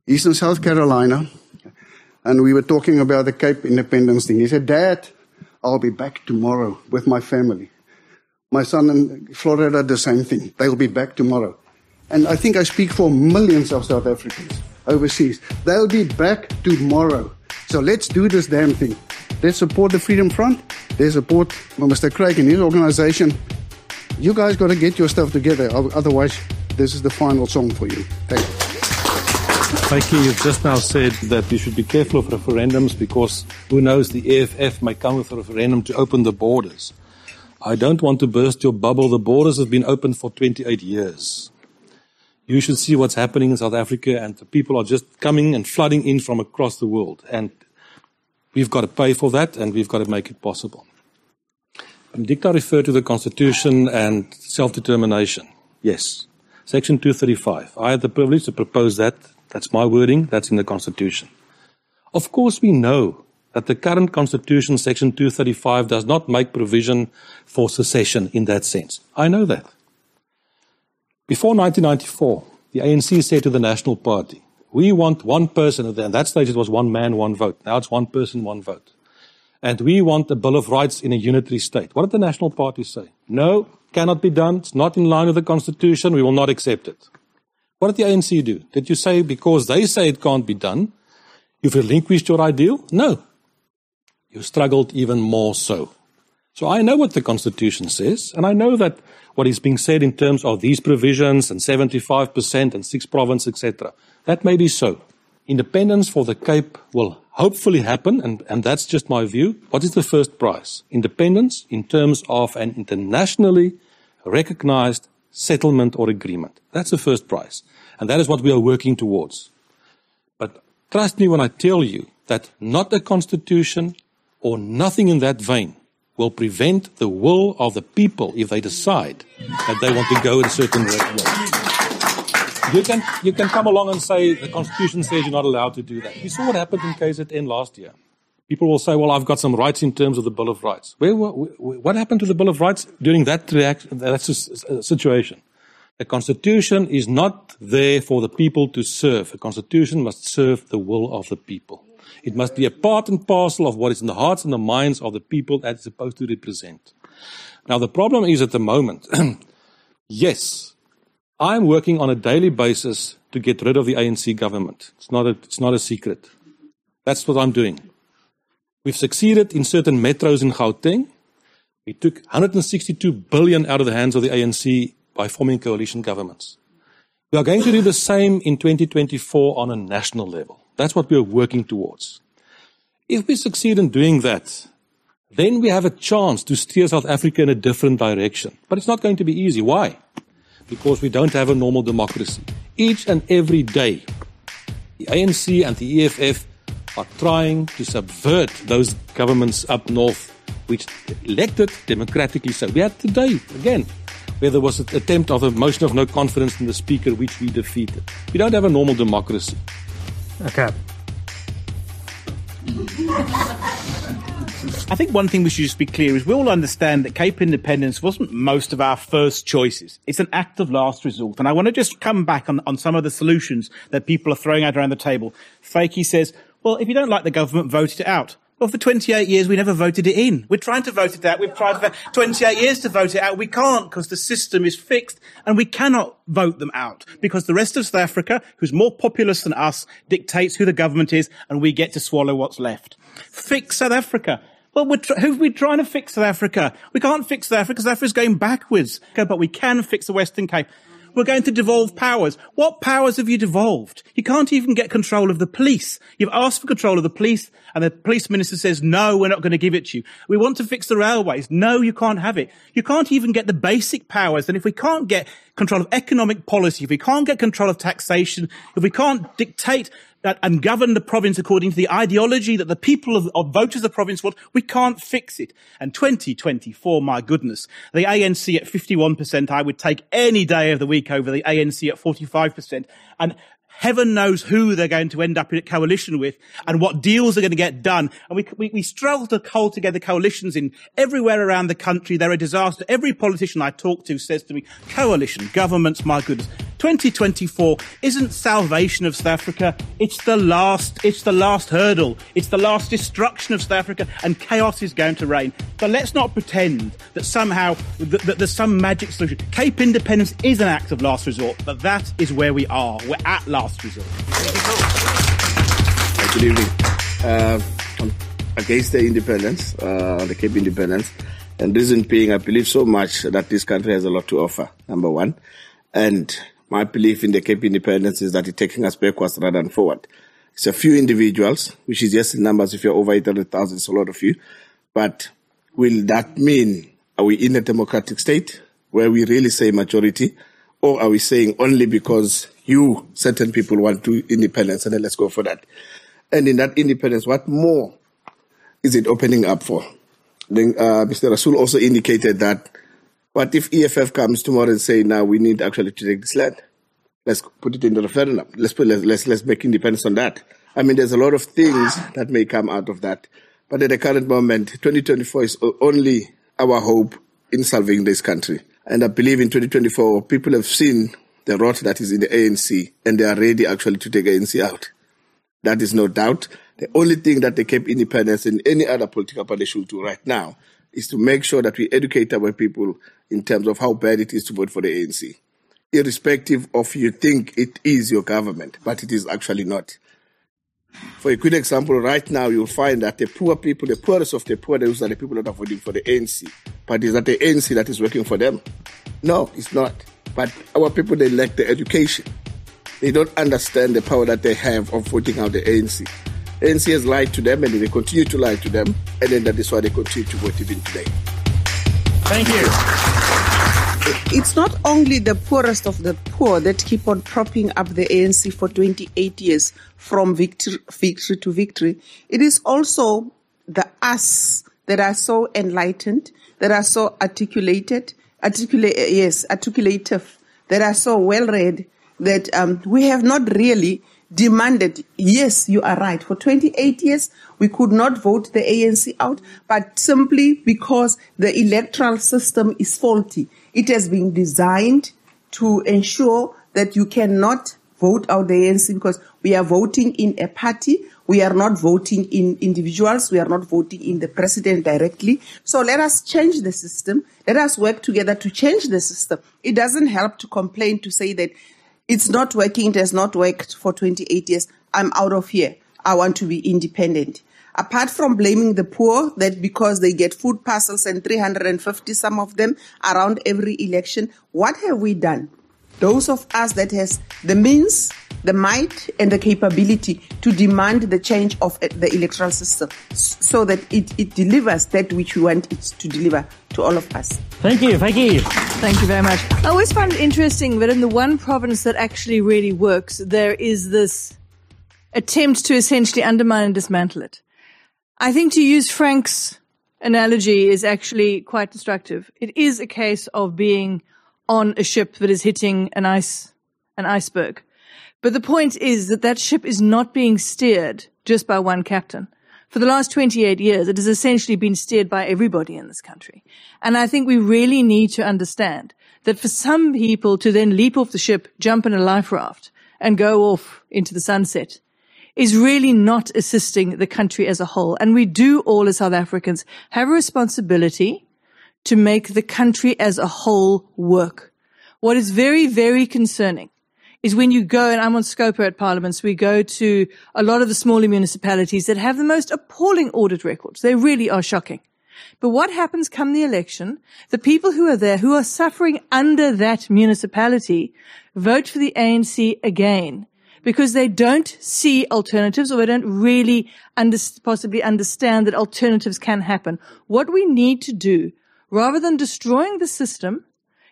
He's in South Carolina, and we were talking about the Cape Independence thing. He said, Dad, I'll be back tomorrow with my family. My son in Florida, the same thing. They'll be back tomorrow. And I think I speak for millions of South Africans overseas. They'll be back tomorrow. So let's do this damn thing. Let's support the Freedom Front. Let's support Mr. Craig and his organization. You guys got to get your stuff together. Otherwise, this is the final song for you. Thank you. You. You've just now said that we should be careful of referendums because who knows, the EFF may come with a referendum to open the borders. I don't want to burst your bubble. The borders have been open for 28 years. You should see what's happening in South Africa, and the people are just coming and flooding in from across the world. And we've got to pay for that, and we've got to make it possible. Benedicta referred to the Constitution and self determination. Yes. Section 235. I had the privilege to propose that. That's my wording. That's in the Constitution. Of course, we know that the current Constitution, Section 235, does not make provision for secession in that sense. I know that. Before 1994, the ANC said to the National Party, we want one person, at that stage it was one man, one vote. Now it's one person, one vote. And we want a Bill of Rights in a unitary state. What did the National Party say? No, cannot be done. It's not in line with the Constitution. We will not accept it. What did the ANC do? Did you say because they say it can't be done, you've relinquished your ideal? No. You struggled even more so. So I know what the Constitution says, and I know that what is being said in terms of these provisions and 75% and six province, etc. That may be so. Independence for the Cape will hopefully happen, and, and that's just my view. What is the first prize? Independence in terms of an internationally recognized settlement or agreement. That's the first prize. And that is what we are working towards. But trust me when I tell you that not a constitution or nothing in that vein will prevent the will of the people if they decide that they want to go in a certain way. You can, you can come along and say the Constitution says you're not allowed to do that. We saw what happened in KZN last year. People will say, well, I've got some rights in terms of the Bill of Rights. Where, what happened to the Bill of Rights during that reaction, that uh, situation? A constitution is not there for the people to serve. A constitution must serve the will of the people. It must be a part and parcel of what is in the hearts and the minds of the people that it's supposed to represent. Now, the problem is at the moment, yes, I'm working on a daily basis to get rid of the ANC government. It's not a, it's not a secret. That's what I'm doing. We've succeeded in certain metros in Gauteng. We took 162 billion out of the hands of the ANC by forming coalition governments. We are going to do the same in 2024 on a national level. That's what we are working towards. If we succeed in doing that, then we have a chance to steer South Africa in a different direction. But it's not going to be easy. Why? Because we don't have a normal democracy. Each and every day, the ANC and the EFF are trying to subvert those governments up north, which elected democratically so. We had today, again, where there was an attempt of a motion of no confidence in the speaker, which we defeated. We don't have a normal democracy. Okay. I think one thing we should just be clear is we all understand that Cape Independence wasn't most of our first choices. It's an act of last resort. And I want to just come back on, on some of the solutions that people are throwing out around the table. Vytjie says, well, if you don't like the government, vote it out. Well, for 28 years, we never voted it in. We're trying to vote it out. We've tried for 28 years to vote it out. We can't because the system is fixed and we cannot vote them out because the rest of South Africa, who's more populous than us, dictates who the government is and we get to swallow what's left. Fix South Africa. Well, we're tr- who are we trying to fix South Africa? We can't fix South Africa because South Africa's going backwards. Okay, but we can fix the Western Cape. We're going to devolve powers. What powers have you devolved? You can't even get control of the police. You've asked for control of the police and the police minister says, no, we're not going to give it to you. We want to fix the railways. No, you can't have it. You can't even get the basic powers. And if we can't get control of economic policy, if we can't get control of taxation, if we can't dictate that and govern the province according to the ideology that the people of, of voters of the province want, we can't fix it. And 2024, my goodness, the ANC at 51%, I would take any day of the week over the ANC at 45%. And heaven knows who they're going to end up in a coalition with and what deals are going to get done. And we, we, we struggle to hold together coalitions in everywhere around the country. They're a disaster. Every politician I talk to says to me, coalition, governments, my goodness. 2024 isn't salvation of South Africa. It's the last, it's the last hurdle. It's the last destruction of South Africa and chaos is going to reign. But let's not pretend that somehow that, that there's some magic solution. Cape independence is an act of last resort, but that is where we are. We're at last resort. Good evening. Uh, against the independence, uh, the Cape independence, and reason being, I believe so much that this country has a lot to offer, number one. And my belief in the Cape independence is that it's taking us backwards rather than forward. It's a few individuals, which is just in numbers. If you're over 800,000, it's a lot of you. But will that mean, are we in a democratic state where we really say majority? Or are we saying only because you, certain people want to independence, and then let's go for that. And in that independence, what more is it opening up for? Then uh, Mr. Rasool also indicated that what if EFF comes tomorrow and say, now we need actually to take this land? Let's put it in the referendum. Let's put, let's, let's, make independence on that. I mean, there's a lot of things that may come out of that. But at the current moment, 2024 is only our hope in solving this country. And I believe in 2024, people have seen the rot that is in the ANC and they are ready actually to take ANC out. That is no doubt. The only thing that the Cape Independence and any other political party should do right now is to make sure that we educate our people in terms of how bad it is to vote for the ANC. Irrespective of you think it is your government, but it is actually not. For a good example, right now you'll find that the poor people, the poorest of the poor, those are the people that are voting for the ANC. But is that the ANC that is working for them? No, it's not. But our people, they lack the education. They don't understand the power that they have of voting out the ANC. ANC has lied to them and they continue to lie to them, and then that is why they continue to vote even today. Thank you. It's not only the poorest of the poor that keep on propping up the ANC for 28 years from victory, victory to victory. It is also the us that are so enlightened, that are so articulated, articulate, yes, articulative, that are so well read that um, we have not really demanded, yes, you are right. For 28 years, we could not vote the ANC out, but simply because the electoral system is faulty. It has been designed to ensure that you cannot vote out the ANC because we are voting in a party. We are not voting in individuals. We are not voting in the president directly. So let us change the system. Let us work together to change the system. It doesn't help to complain to say that it's not working. It has not worked for 28 years. I'm out of here. I want to be independent. Apart from blaming the poor that because they get food parcels and 350, some of them around every election, what have we done? Those of us that has the means, the might and the capability to demand the change of uh, the electoral system so that it, it delivers that which we want it to deliver to all of us. Thank you. Thank you. Thank you very much. I always find it interesting that in the one province that actually really works, there is this attempt to essentially undermine and dismantle it. I think to use Frank's analogy is actually quite destructive. It is a case of being on a ship that is hitting an ice, an iceberg. But the point is that that ship is not being steered just by one captain. For the last 28 years, it has essentially been steered by everybody in this country. And I think we really need to understand that for some people to then leap off the ship, jump in a life raft and go off into the sunset is really not assisting the country as a whole. And we do all as South Africans have a responsibility to make the country as a whole work. What is very, very concerning is when you go, and I'm on Scopa at Parliaments, we go to a lot of the smaller municipalities that have the most appalling audit records. They really are shocking. But what happens come the election? The people who are there, who are suffering under that municipality, vote for the ANC again because they don't see alternatives or they don't really under, possibly understand that alternatives can happen. What we need to do, rather than destroying the system,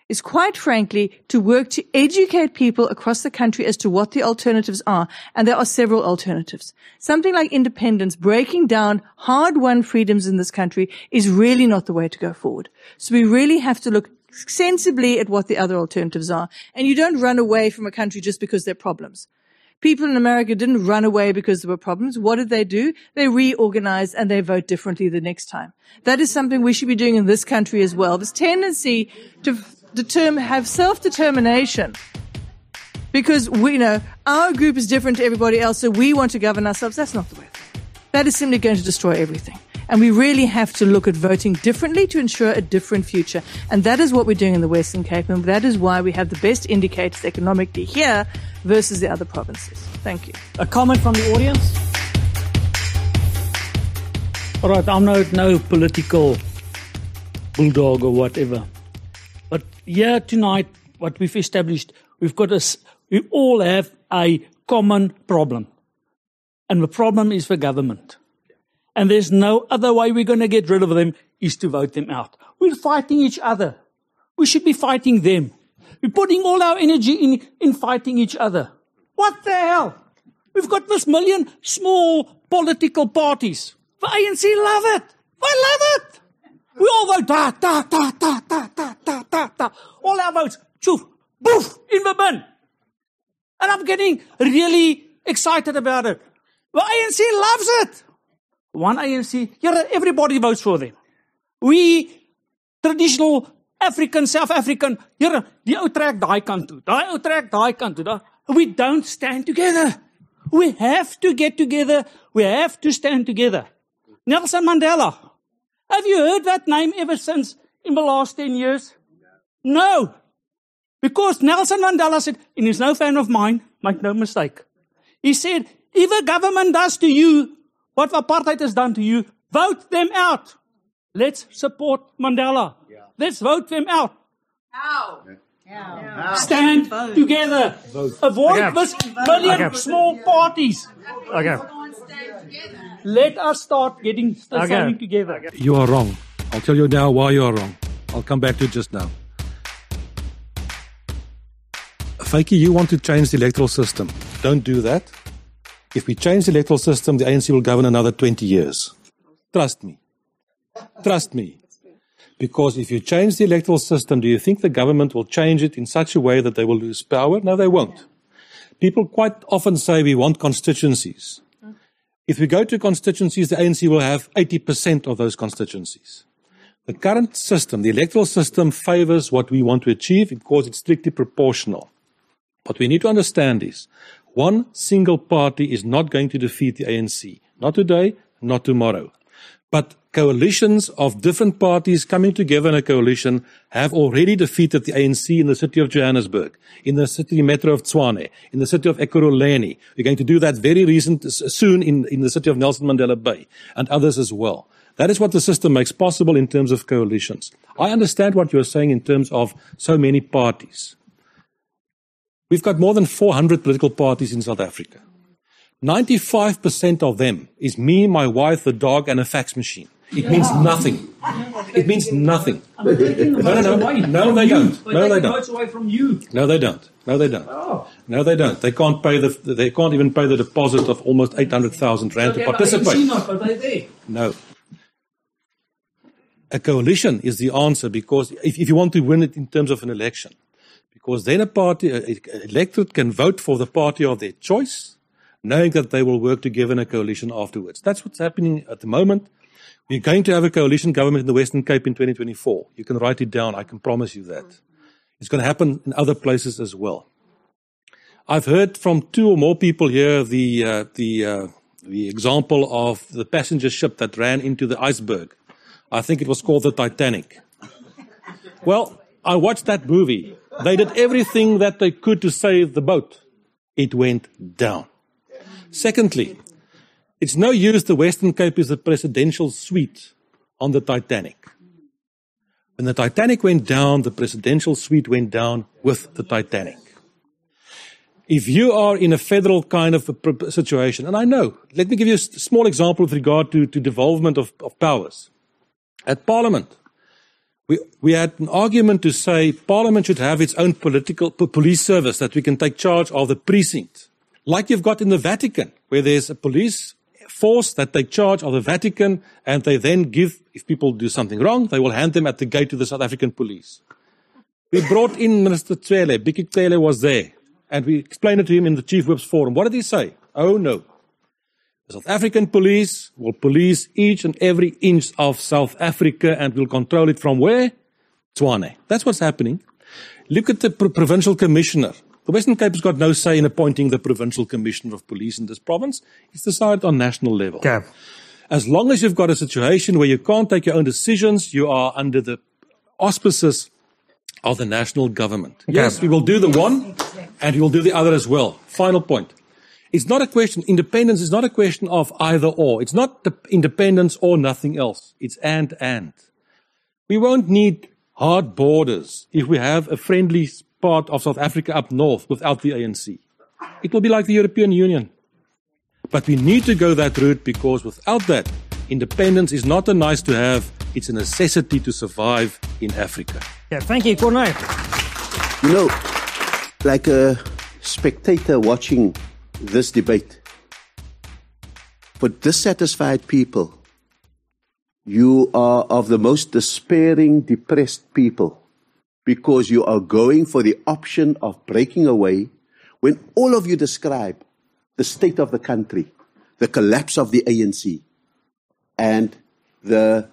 is quite frankly to work to educate people across the country as to what the alternatives are. And there are several alternatives. Something like independence, breaking down hard won freedoms in this country is really not the way to go forward. So we really have to look sensibly at what the other alternatives are. And you don't run away from a country just because there are problems. People in America didn't run away because there were problems. What did they do? They reorganized and they vote differently the next time. That is something we should be doing in this country as well. This tendency to have self-determination because we you know our group is different to everybody else, so we want to govern ourselves. That's not the way. That is simply going to destroy everything. And we really have to look at voting differently to ensure a different future. And that is what we're doing in the Western Cape. And that is why we have the best indicators economically here versus the other provinces. Thank you. A comment from the audience? All right, I'm no, no political bulldog or whatever. But here tonight, what we've established, we've got a, we all have a common problem. And the problem is the government. And there's no other way we're going to get rid of them is to vote them out. We're fighting each other. We should be fighting them. We're putting all our energy in, in fighting each other. What the hell? We've got this million small political parties. The ANC love it. They love it. We all vote da, da, da, da, da, da, da, da, da. All our votes, choof, boof, in the bin. And I'm getting really excited about it. The ANC loves it. One ANC, yeah, everybody votes for them. We, traditional African, South African, yeah, die ou trek daai kant toe. We don't stand together. We have to get together. We have to stand together. Nelson Mandela. Have you heard that name ever since in the last 10 years? No. Because Nelson Mandela said, and he's no fan of mine, make no mistake. He said, if a government does to you what apartheid has done to you, vote them out. Let's support Mandela. Let's vote them out. How? Stand together. Avoid Okay. this million Okay. small parties. Okay. Let us start getting Okay. standing together. You are wrong. I'll tell you now why you are wrong. I'll come back to it just now. Vytjie, you want to change the electoral system. Don't do that. If we change the electoral system, the ANC will govern another 20 years. Trust me. Trust me. Because if you change the electoral system, do you think the government will change it in such a way that they will lose power? No, they won't. People quite often say we want constituencies. If we go to constituencies, the ANC will have 80% of those constituencies. The current system, the electoral system, favors what we want to achieve because it's strictly proportional. What we need to understand is one single party is not going to defeat the ANC. Not today, not tomorrow. But coalitions of different parties coming together in a coalition have already defeated the ANC in the city of Johannesburg, in the city metro of Tshwane, in the city of Ekurhuleni. We're going to do that very recent, soon in, in the city of Nelson Mandela Bay and others as well. That is what the system makes possible in terms of coalitions. I understand what you're saying in terms of so many parties. We've got more than 400 political parties in South Africa. 95% of them is me, my wife, the dog, and a fax machine. It means nothing. It means nothing. No, no, no. No, they don't. No, they don't. away from you. No, they don't. No, they don't. Oh. No, they don't. They can't pay the. They can't even pay the deposit of almost eight hundred thousand rand to participate. but they there. No. A coalition is the answer because if, if you want to win it in terms of an election, because then a party, a, electorate can vote for the party of their choice, knowing that they will work together in a coalition afterwards. That's what's happening at the moment. We're going to have a coalition government in the Western Cape in 2024. You can write it down. I can promise you that. It's going to happen in other places as well. I've heard from two or more people here the uh, the uh, the example of the passenger ship that ran into the iceberg. I think it was called the Titanic. Well, I watched that movie. They did everything that they could to save the boat. It went down. Secondly, it's no use the Western Cape is the presidential suite on the Titanic. When the Titanic went down, the presidential suite went down with the Titanic. If you are in a federal kind of a situation, and I know, let me give you a small example with regard to, to devolvement of, of powers. At Parliament, we, we had an argument to say Parliament should have its own political police service that we can take charge of the precinct. Like you've got in the Vatican, where there's a police force that take charge of the Vatican and they then give, if people do something wrong, they will hand them at the gate to the South African police. We brought in Minister Cele, Bheki Cele was there, and we explained it to him in the Chief Whip's forum. What did he say? Oh no. The South African police will police each and every inch of South Africa and will control it from where? Tshwane. That's what's happening. Look at the pr- provincial commissioner. The Western Cape has got no say in appointing the provincial commissioner of police in this province. It's decided on national level. Okay. As long as you've got a situation where you can't take your own decisions, you are under the auspices of the national government. Yes, we will do the one and we will do the other as well. Final point. It's not a question, independence is not a question of either or. It's not the independence or nothing else. It's and and. We won't need hard borders if we have a friendly part of South Africa up north without the ANC. It will be like the European Union. But we need to go that route because without that, independence is not a nice to have, it's a necessity to survive in Africa. Yeah, thank you, Cornel. You know, like a spectator watching this debate, for dissatisfied people, you are of the most despairing, depressed people because you are going for the option of breaking away when all of you describe the state of the country, the collapse of the ANC and the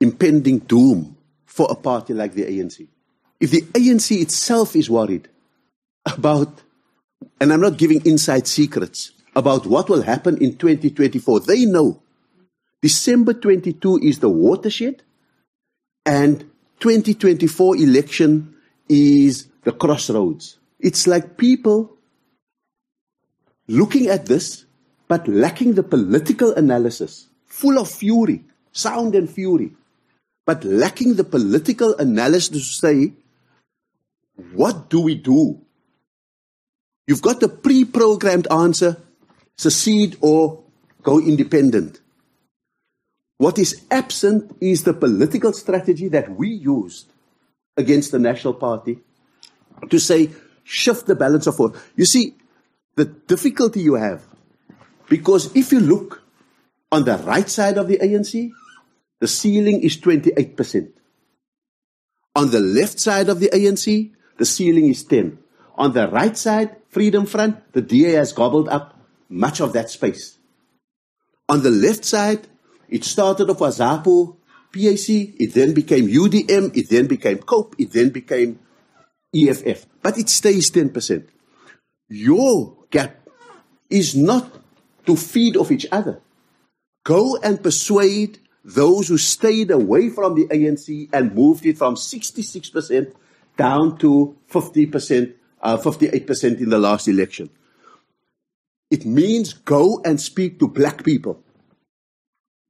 impending doom for a party like the ANC. If the ANC itself is worried about, and I'm not giving inside secrets, about what will happen in 2024, they know December 22 is the watershed and 2024 election is the crossroads. It's like people looking at this, but lacking the political analysis, full of fury, sound and fury, but lacking the political analysis to say, what do we do? You've got the pre programmed answer secede or go independent. What is absent is the political strategy that we used against the National Party to say, shift the balance of force. You see, the difficulty you have, because if you look on the right side of the ANC, the ceiling is 28%. On the left side of the ANC, the ceiling is 10. On the right side, Freedom Front, the DA has gobbled up much of that space. On the left side, it started off as AZAPO, PAC, it then became UDM, it then became COPE, it then became EFF. But it stays 10%. Your gap is not to feed off each other. Go and persuade those who stayed away from the ANC and moved it from 66% down to 50%, uh, 58% in the last election. It means go and speak to black people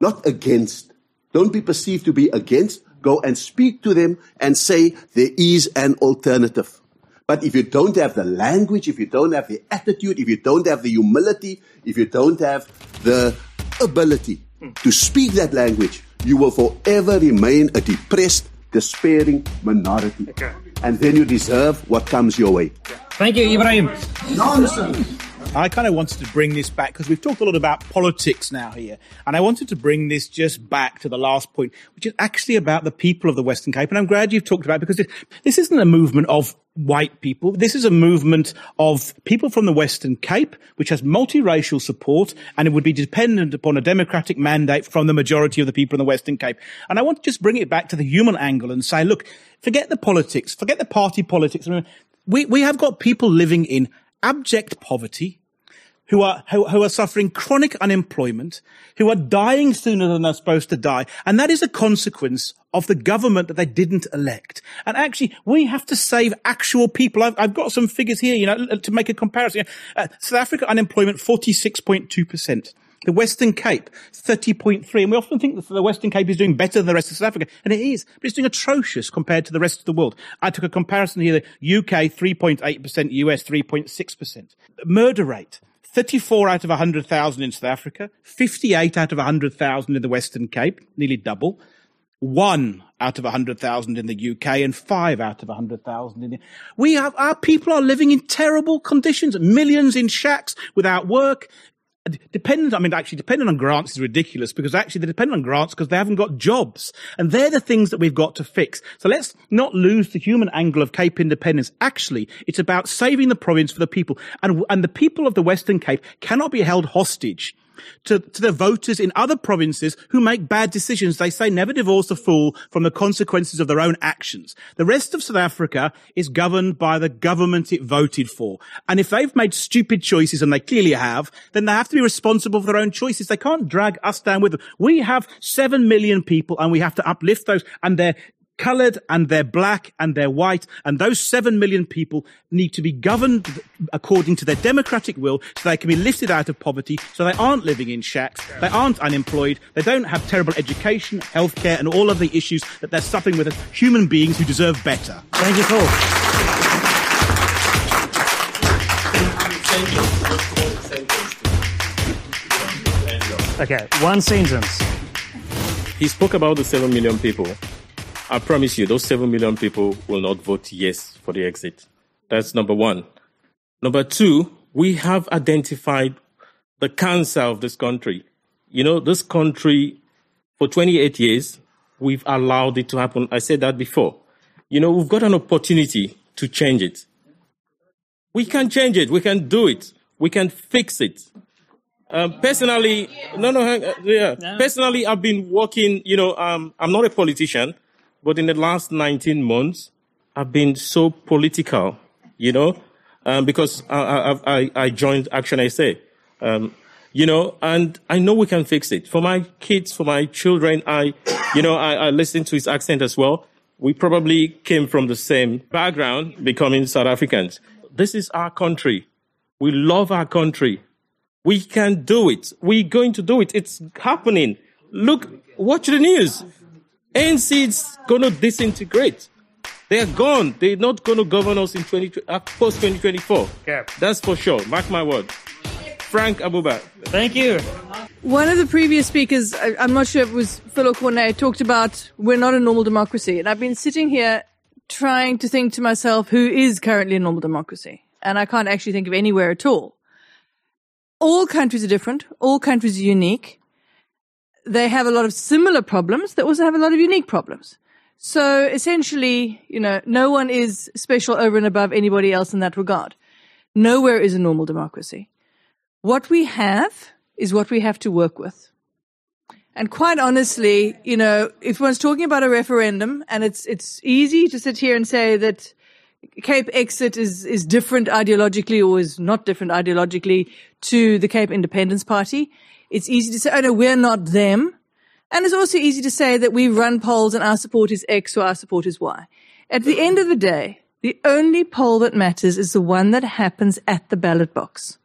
not against. Don't be perceived to be against. Go and speak to them and say there is an alternative. But if you don't have the language, if you don't have the attitude, if you don't have the humility, if you don't have the ability to speak that language, you will forever remain a depressed, despairing minority. Okay. And then you deserve what comes your way. Thank you, Ebrahim. Nonsense. I kind of wanted to bring this back because we've talked a lot about politics now here. And I wanted to bring this just back to the last point, which is actually about the people of the Western Cape. And I'm glad you've talked about it because this, this isn't a movement of white people. This is a movement of people from the Western Cape, which has multiracial support, and it would be dependent upon a democratic mandate from the majority of the people in the Western Cape. And I want to just bring it back to the human angle and say, look, forget the politics, forget the party politics. We, we have got people living in abject poverty, who are, who, who, are suffering chronic unemployment, who are dying sooner than they're supposed to die. And that is a consequence of the government that they didn't elect. And actually, we have to save actual people. I've, I've got some figures here, you know, to make a comparison. Uh, South Africa unemployment, 46.2%. The Western Cape, 30.3. And we often think that the Western Cape is doing better than the rest of South Africa. And it is. But it's doing atrocious compared to the rest of the world. I took a comparison here. The UK, 3.8%, US, 3.6%. Murder rate, 34 out of 100,000 in South Africa, 58 out of 100,000 in the Western Cape, nearly double. One out of 100,000 in the UK and five out of 100,000 in the, we have, our people are living in terrible conditions, millions in shacks without work, dependent, I mean, actually dependent on grants is ridiculous because actually they're dependent on grants because they haven't got jobs. And they're the things that we've got to fix. So let's not lose the human angle of Cape independence. Actually, it's about saving the province for the people. And, and the people of the Western Cape cannot be held hostage to, to the voters in other provinces who make bad decisions. They say never divorce a fool from the consequences of their own actions. The rest of South Africa is governed by the government it voted for. And if they've made stupid choices, and they clearly have, then they have to be responsible for their own choices. They can't drag us down with them. We have seven million people and we have to uplift those and they're colored and they're black and they're white. And those seven million people need to be governed according to their democratic will so they can be lifted out of poverty. So they aren't living in shacks. They aren't unemployed. They don't have terrible education, healthcare and all of the issues that they're suffering with as human beings who deserve better. Thank you, Paul. Okay, one sentence. He spoke about the seven million people I promise you, those 7 million people will not vote yes for the exit. That's number one. Number two, we have identified the cancer of this country. You know, this country, for 28 years, we've allowed it to happen. I said that before. You know, we've got an opportunity to change it. We can change it. We can do it. We can fix it. Um, personally, no, no, hang- uh, yeah. Personally, I've been working. You know, um, I'm not a politician, but in the last 19 months, I've been so political. You know, um, because I, I, I, joined Action SA. Um, you know, and I know we can fix it for my kids, for my children. I, you know, I, I listen to his accent as well. We probably came from the same background, becoming South Africans. This is our country. We love our country. We can do it. We're going to do it. It's happening. Look, watch the news. ANC is going to disintegrate. They're gone. They're not going to govern us in 20, uh, post 2024. That's for sure. Mark my word. Frank Abuba. Thank you. One of the previous speakers, I, I'm not sure if it was Phil or Corne, talked about we're not a normal democracy. And I've been sitting here trying to think to myself who is currently a normal democracy. And I can't actually think of anywhere at all. All countries are different. All countries are unique. They have a lot of similar problems. They also have a lot of unique problems. So essentially, you know, no one is special over and above anybody else in that regard. Nowhere is a normal democracy. What we have is what we have to work with. And quite honestly, you know, if one's talking about a referendum and it's, it's easy to sit here and say that Cape Exit is, is different ideologically or is not different ideologically to the Cape Independence Party. It's easy to say, oh no, we're not them. And it's also easy to say that we run polls and our support is X or our support is Y. At the end of the day, the only poll that matters is the one that happens at the ballot box.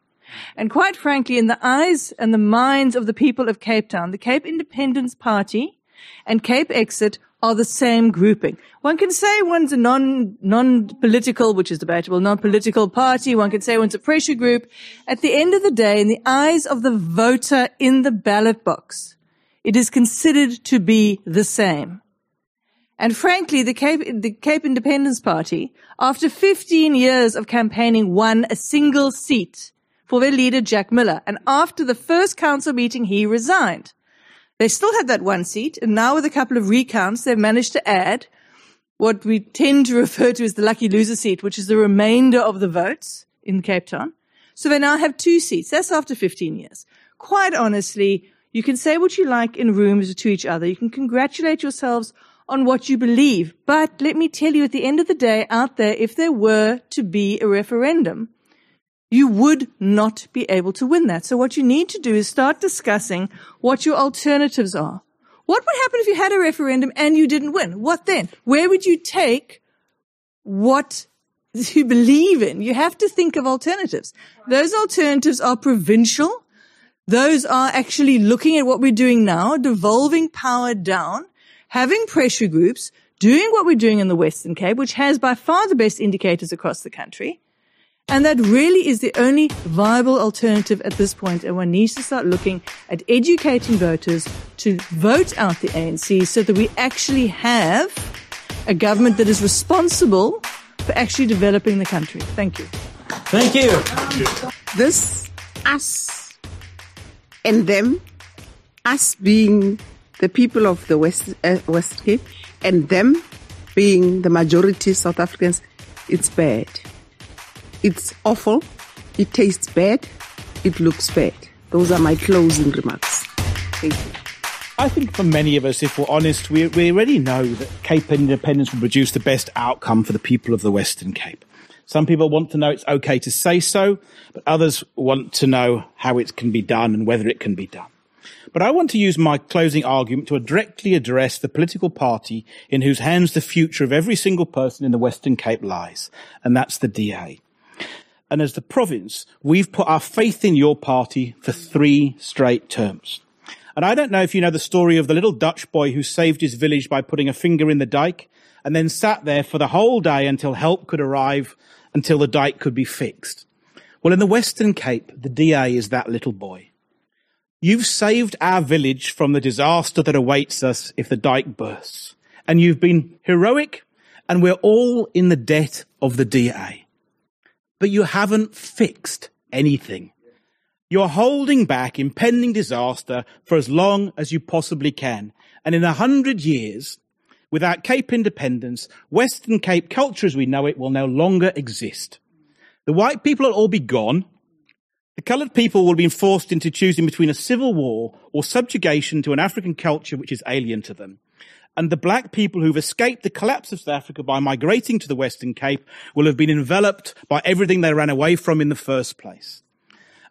And quite frankly, in the eyes and the minds of the people of Cape Town, the Cape Independence Party and Cape Exit are the same grouping. One can say one's a non, non-political, which is debatable, non-political party. One can say one's a pressure group. At the end of the day, in the eyes of the voter in the ballot box, it is considered to be the same. And frankly, the Cape, the Cape Independence Party, after 15 years of campaigning, won a single seat for their leader, Jack Miller. And after the first council meeting, he resigned. They still had that one seat, and now with a couple of recounts, they've managed to add what we tend to refer to as the lucky loser seat, which is the remainder of the votes in Cape Town. So they now have two seats. That's after 15 years. Quite honestly, you can say what you like in rooms to each other. You can congratulate yourselves on what you believe. But let me tell you, at the end of the day, out there, if there were to be a referendum, you would not be able to win that. So what you need to do is start discussing what your alternatives are. What would happen if you had a referendum and you didn't win? What then? Where would you take what you believe in? You have to think of alternatives. Those alternatives are provincial. Those are actually looking at what we're doing now, devolving power down, having pressure groups, doing what we're doing in the Western Cape, which has by far the best indicators across the country. And that really is the only viable alternative at this point. And one needs to start looking at educating voters to vote out the ANC so that we actually have a government that is responsible for actually developing the country. Thank you. Thank you. This, us, and them, us being the people of the West, uh, West Cape, and them being the majority South Africans, it's bad. It's awful. It tastes bad. It looks bad. Those are my closing remarks. Thank you. I think for many of us, if we're honest, we, we already know that Cape independence will produce the best outcome for the people of the Western Cape. Some people want to know it's okay to say so, but others want to know how it can be done and whether it can be done. But I want to use my closing argument to directly address the political party in whose hands the future of every single person in the Western Cape lies, and that's the DA. And as the province, we've put our faith in your party for three straight terms. And I don't know if you know the story of the little Dutch boy who saved his village by putting a finger in the dike and then sat there for the whole day until help could arrive, until the dike could be fixed. Well, in the Western Cape, the DA is that little boy. You've saved our village from the disaster that awaits us if the dike bursts. And you've been heroic and we're all in the debt of the DA but you haven't fixed anything. You're holding back impending disaster for as long as you possibly can. And in a hundred years, without Cape independence, Western Cape culture as we know it will no longer exist. The white people will all be gone. The coloured people will been forced into choosing between a civil war or subjugation to an African culture which is alien to them. And the black people who've escaped the collapse of South Africa by migrating to the Western Cape will have been enveloped by everything they ran away from in the first place.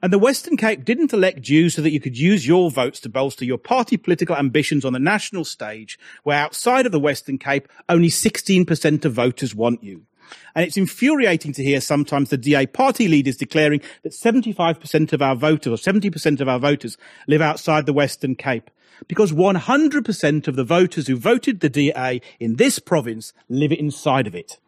And the Western Cape didn't elect Jews so that you could use your votes to bolster your party political ambitions on the national stage, where outside of the Western Cape, only 16% of voters want you. And it's infuriating to hear sometimes the DA party leaders declaring that 75% of our voters or 70% of our voters live outside the Western Cape. Because 100% of the voters who voted the DA in this province live inside of it.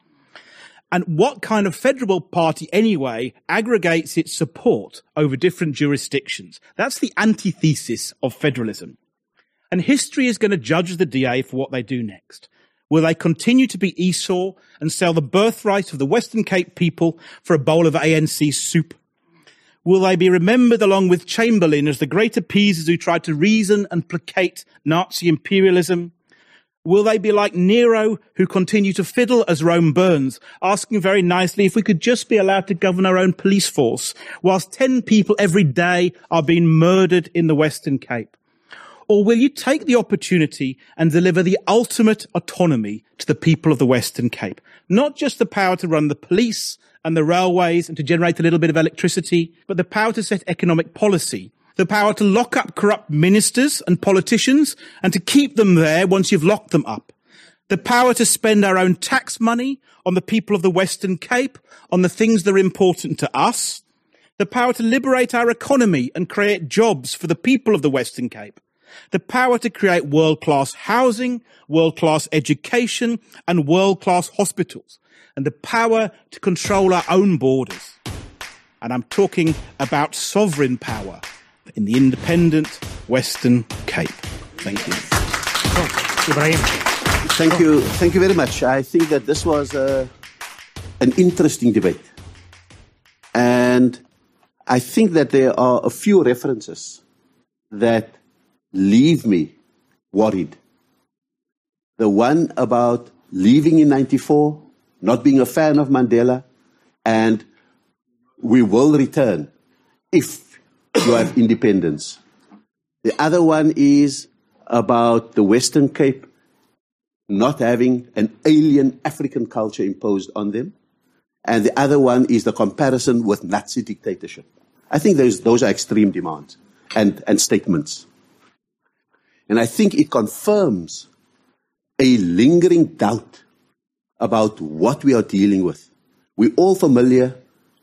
And what kind of federal party anyway aggregates its support over different jurisdictions? That's the antithesis of federalism. And history is going to judge the DA for what they do next. Will they continue to be Esau and sell the birthright of the Western Cape people for a bowl of ANC soup? Will they be remembered along with Chamberlain as the great appeasers who tried to reason and placate Nazi imperialism? Will they be like Nero, who continue to fiddle as Rome burns, asking very nicely if we could just be allowed to govern our own police force, whilst 10 people every day are being murdered in the Western Cape? Or will you take the opportunity and deliver the ultimate autonomy to the people of the Western Cape? Not just the power to run the police and the railways and to generate a little bit of electricity, but the power to set economic policy, the power to lock up corrupt ministers and politicians and to keep them there once you've locked them up. The power to spend our own tax money on the people of the Western Cape, on the things that are important to us. The power to liberate our economy and create jobs for the people of the Western Cape the power to create world-class housing, world-class education, and world-class hospitals, and the power to control our own borders. And I'm talking about sovereign power in the independent Western Cape. Thank you. Ebrahim. Thank you. Thank you very much. I think that this was uh, an interesting debate. And I think that there are a few references that leave me worried. The one about leaving in 94, not being a fan of Mandela, and we will return if you have independence. The other one is about the Western Cape not having an alien African culture imposed on them. And the other one is the comparison with Nazi dictatorship. I think those, those are extreme demands and, and statements. And I think it confirms a lingering doubt about what we are dealing with. We're all familiar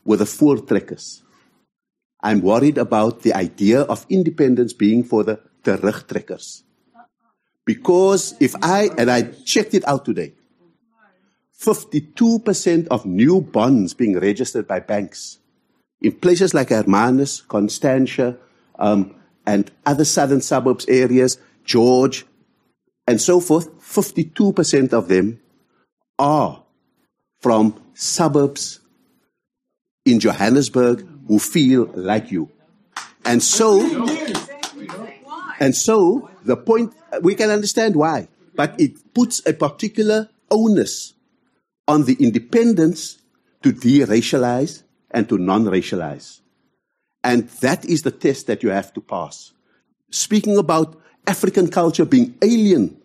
with the voortrekkers. I'm worried about the idea of independence being for the terugtrekkers. Because if I, and I checked it out today, 52% of new bonds being registered by banks in places like Hermanus, Constantia, um, and other southern suburbs areas George, and so forth, 52% of them are from suburbs in Johannesburg who feel like you. And so, and so the point, we can understand why, but it puts a particular onus on the independents to de-racialize and to non-racialize. And that is the test that you have to pass. Speaking about African culture being alien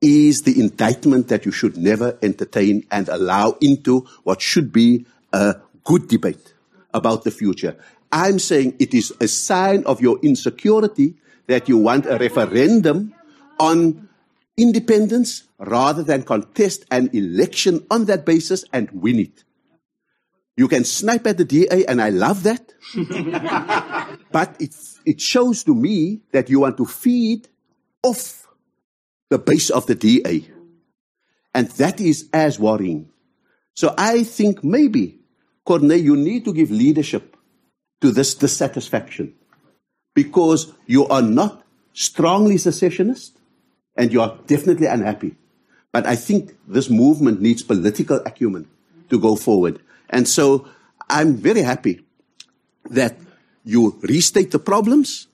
is the indictment that you should never entertain and allow into what should be a good debate about the future. I'm saying it is a sign of your insecurity that you want a referendum on independence rather than contest an election on that basis and win it. You can snipe at the DA, and I love that. but it, it shows to me that you want to feed off the base of the DA. And that is as worrying. So I think maybe, Corne, you need to give leadership to this dissatisfaction because you are not strongly secessionist and you are definitely unhappy. But I think this movement needs political acumen to go forward. And so I'm very happy that you restate the problems,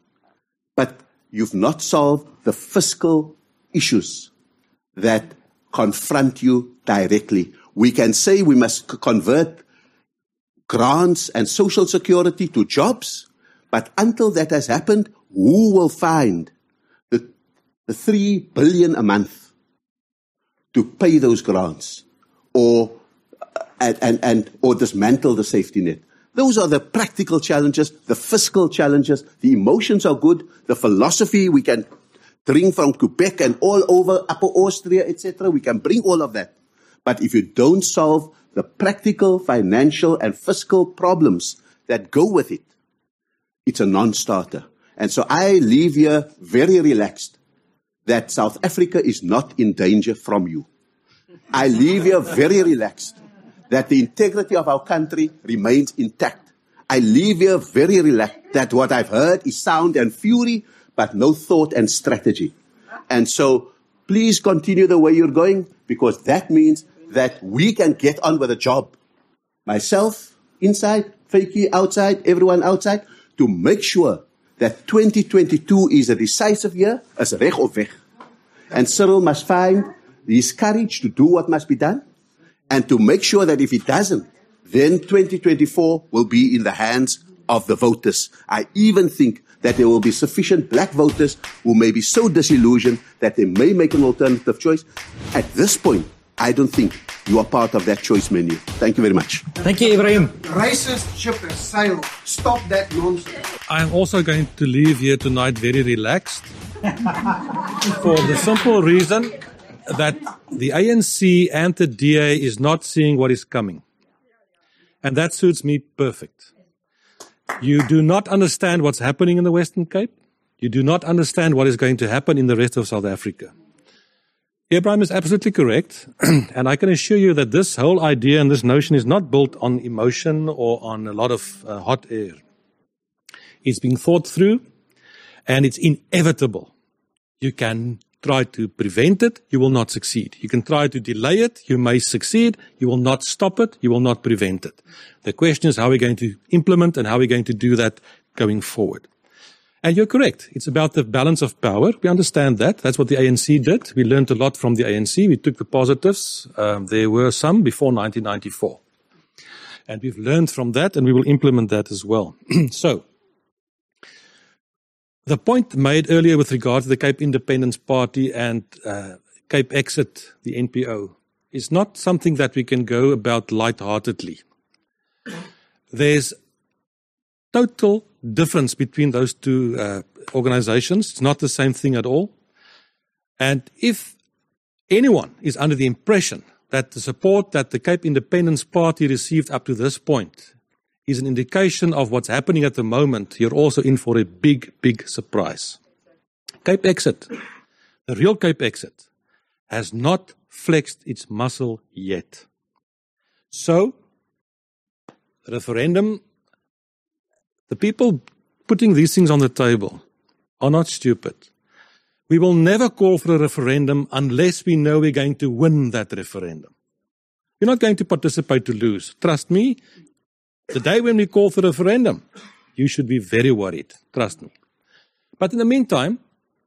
but you've not solved the fiscal issues that confront you directly. We can say we must convert grants and social security to jobs. But until that has happened, who will find the, the three billion a month to pay those grants or and, and, and or dismantle the safety net? Those are the practical challenges, the fiscal challenges. The emotions are good. The philosophy we can bring from Quebec and all over Upper Austria, etc. We can bring all of that. But if you don't solve the practical, financial, and fiscal problems that go with it, it's a non-starter. And so I leave here very relaxed that South Africa is not in danger from you. I leave here very relaxed that the integrity of our country remains intact. I leave here very relaxed that what I've heard is sound and fury, but no thought and strategy. And so please continue the way you're going because that means that we can get on with the job. Myself, inside, Vytjie, outside, everyone outside, to make sure that 2022 is a decisive year, as reg of weg. And Cyril must find his courage to do what must be done and to make sure that if it doesn't, then 2024 will be in the hands of the voters. I even think that there will be sufficient black voters who may be so disillusioned that they may make an alternative choice. At this point, I don't think you are part of that choice menu. Thank you very much. Thank you, Ebrahim. Racist ship has sailed. Stop that nonsense. I'm also going to leave here tonight very relaxed for the simple reason that the ANC and the DA is not seeing what is coming. And that suits me perfect. You do not understand what's happening in the Western Cape. You do not understand what is going to happen in the rest of South Africa. Abraham is absolutely correct. and I can assure you that this whole idea and this notion is not built on emotion or on a lot of uh, hot air. It's being thought through and it's inevitable. You can try to prevent it, you will not succeed. You can try to delay it, you may succeed, you will not stop it, you will not prevent it. The question is how we're going to implement and how we're going to do that going forward. And you're correct. It's about the balance of power. We understand that. That's what the ANC did. We learned a lot from the ANC. We took the positives. Um, there were some before 1994. And we've learned from that and we will implement that as well. so, the point made earlier with regard to the Cape Independence Party and uh, Cape Exit, the NPO, is not something that we can go about lightheartedly. There's total difference between those two uh, organizations. It's not the same thing at all. And if anyone is under the impression that the support that the Cape Independence Party received up to this point is an indication of what's happening at the moment, you're also in for a big, big surprise. Cape Exit, the real Cape Exit, has not flexed its muscle yet. So, referendum, the people putting these things on the table are not stupid. We will never call for a referendum unless we know we're going to win that referendum. You're not going to participate to lose. Trust me, the day when we call for a referendum, you should be very worried. Trust me. But in the meantime,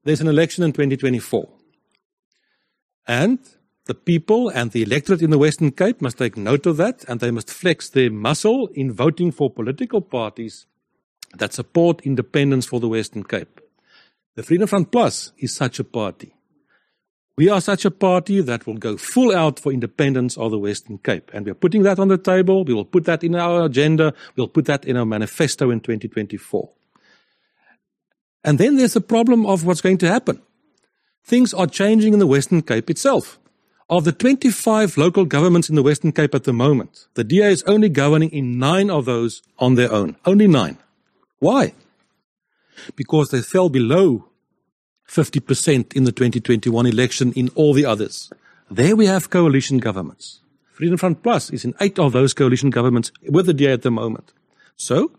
there's an election in 2024. And the people and the electorate in the Western Cape must take note of that and they must flex their muscle in voting for political parties that support independence for the Western Cape. The Freedom Front Plus is such a party. We are such a party that will go full out for independence of the Western Cape. And we're putting that on the table. We will put that in our agenda. We'll put that in our manifesto in 2024. And then there's the problem of what's going to happen. Things are changing in the Western Cape itself. Of the 25 local governments in the Western Cape at the moment, the DA is only governing in nine of those on their own. Only nine. Why? Because they fell below 50% in the 2021 election in all the others. There we have coalition governments. Freedom Front Plus is in eight of those coalition governments with the DA at the moment. So,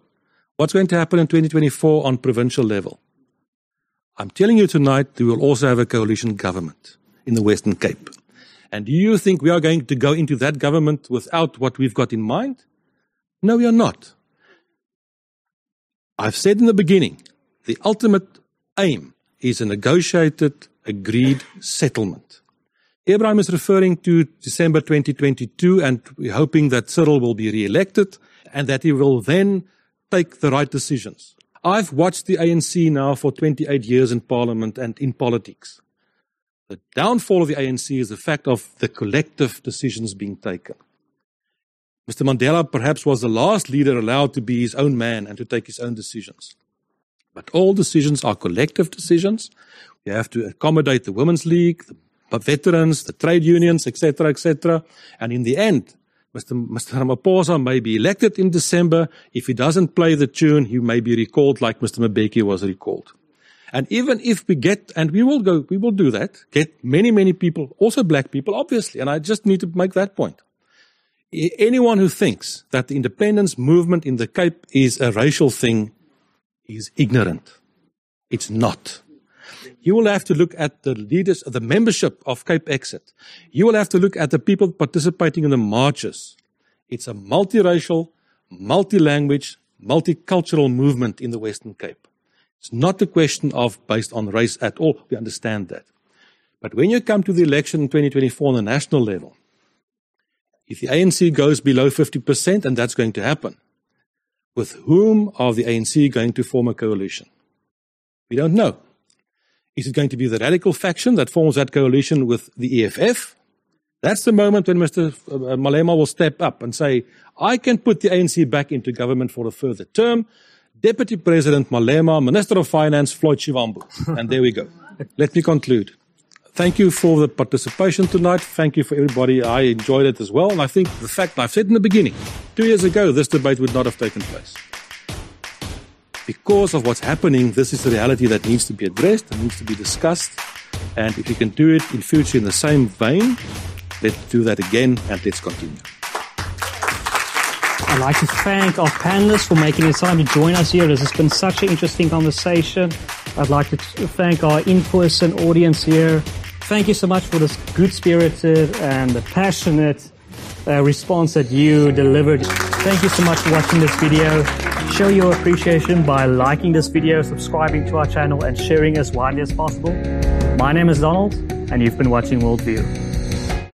what's going to happen in 2024 on provincial level? I'm telling you tonight, we will also have a coalition government in the Western Cape. And do you think we are going to go into that government without what we've got in mind? No, we are not. I've said in the beginning, the ultimate aim is a negotiated, agreed settlement. Abraham is referring to December 2022, and we're hoping that Cyril will be re-elected, and that he will then take the right decisions. I've watched the ANC now for 28 years in parliament and in politics. The downfall of the ANC is the fact of the collective decisions being taken. Mr. Mandela perhaps was the last leader allowed to be his own man and to take his own decisions. But all decisions are collective decisions. We have to accommodate the Women's League, the veterans, the trade unions, etc., etc. And in the end, Mr. Mr. Ramaphosa may be elected in December. If he doesn't play the tune, he may be recalled like Mr. Mbeki was recalled. And even if we get, and we will go, we will do that, get many, many people, also black people, obviously. And I just need to make that point anyone who thinks that the independence movement in the Cape is a racial thing is ignorant. It's not. You will have to look at the leaders, the membership of Cape Exit. You will have to look at the people participating in the marches. It's a multiracial, multi-language, multicultural movement in the Western Cape. It's not a question of based on race at all. We understand that. But when you come to the election in 2024 on the national level, if the ANC goes below 50%, and that's going to happen, with whom are the ANC going to form a coalition? We don't know. Is it going to be the radical faction that forms that coalition with the EFF? That's the moment when Mr. Uh, Malema will step up and say, I can put the ANC back into government for a further term. Deputy President Malema, Minister of Finance Floyd Shivambu. and there we go. Let me conclude. Thank you for the participation tonight. Thank you for everybody. I enjoyed it as well. And I think the fact I've said in the beginning, two years ago, this debate would not have taken place. Because of what's happening, this is the reality that needs to be addressed and needs to be discussed. And if you can do it in future in the same vein, let's do that again and let's continue. I'd like to thank our panelists for making the time to join us here. This has been such an interesting conversation. I'd like to thank our in-person audience here thank you so much for this good spirited and passionate uh, response that you delivered. Thank you so much for watching this video. Show your appreciation by liking this video, subscribing to our channel, and sharing as widely as possible. My name is Donald, and you've been watching Worldview.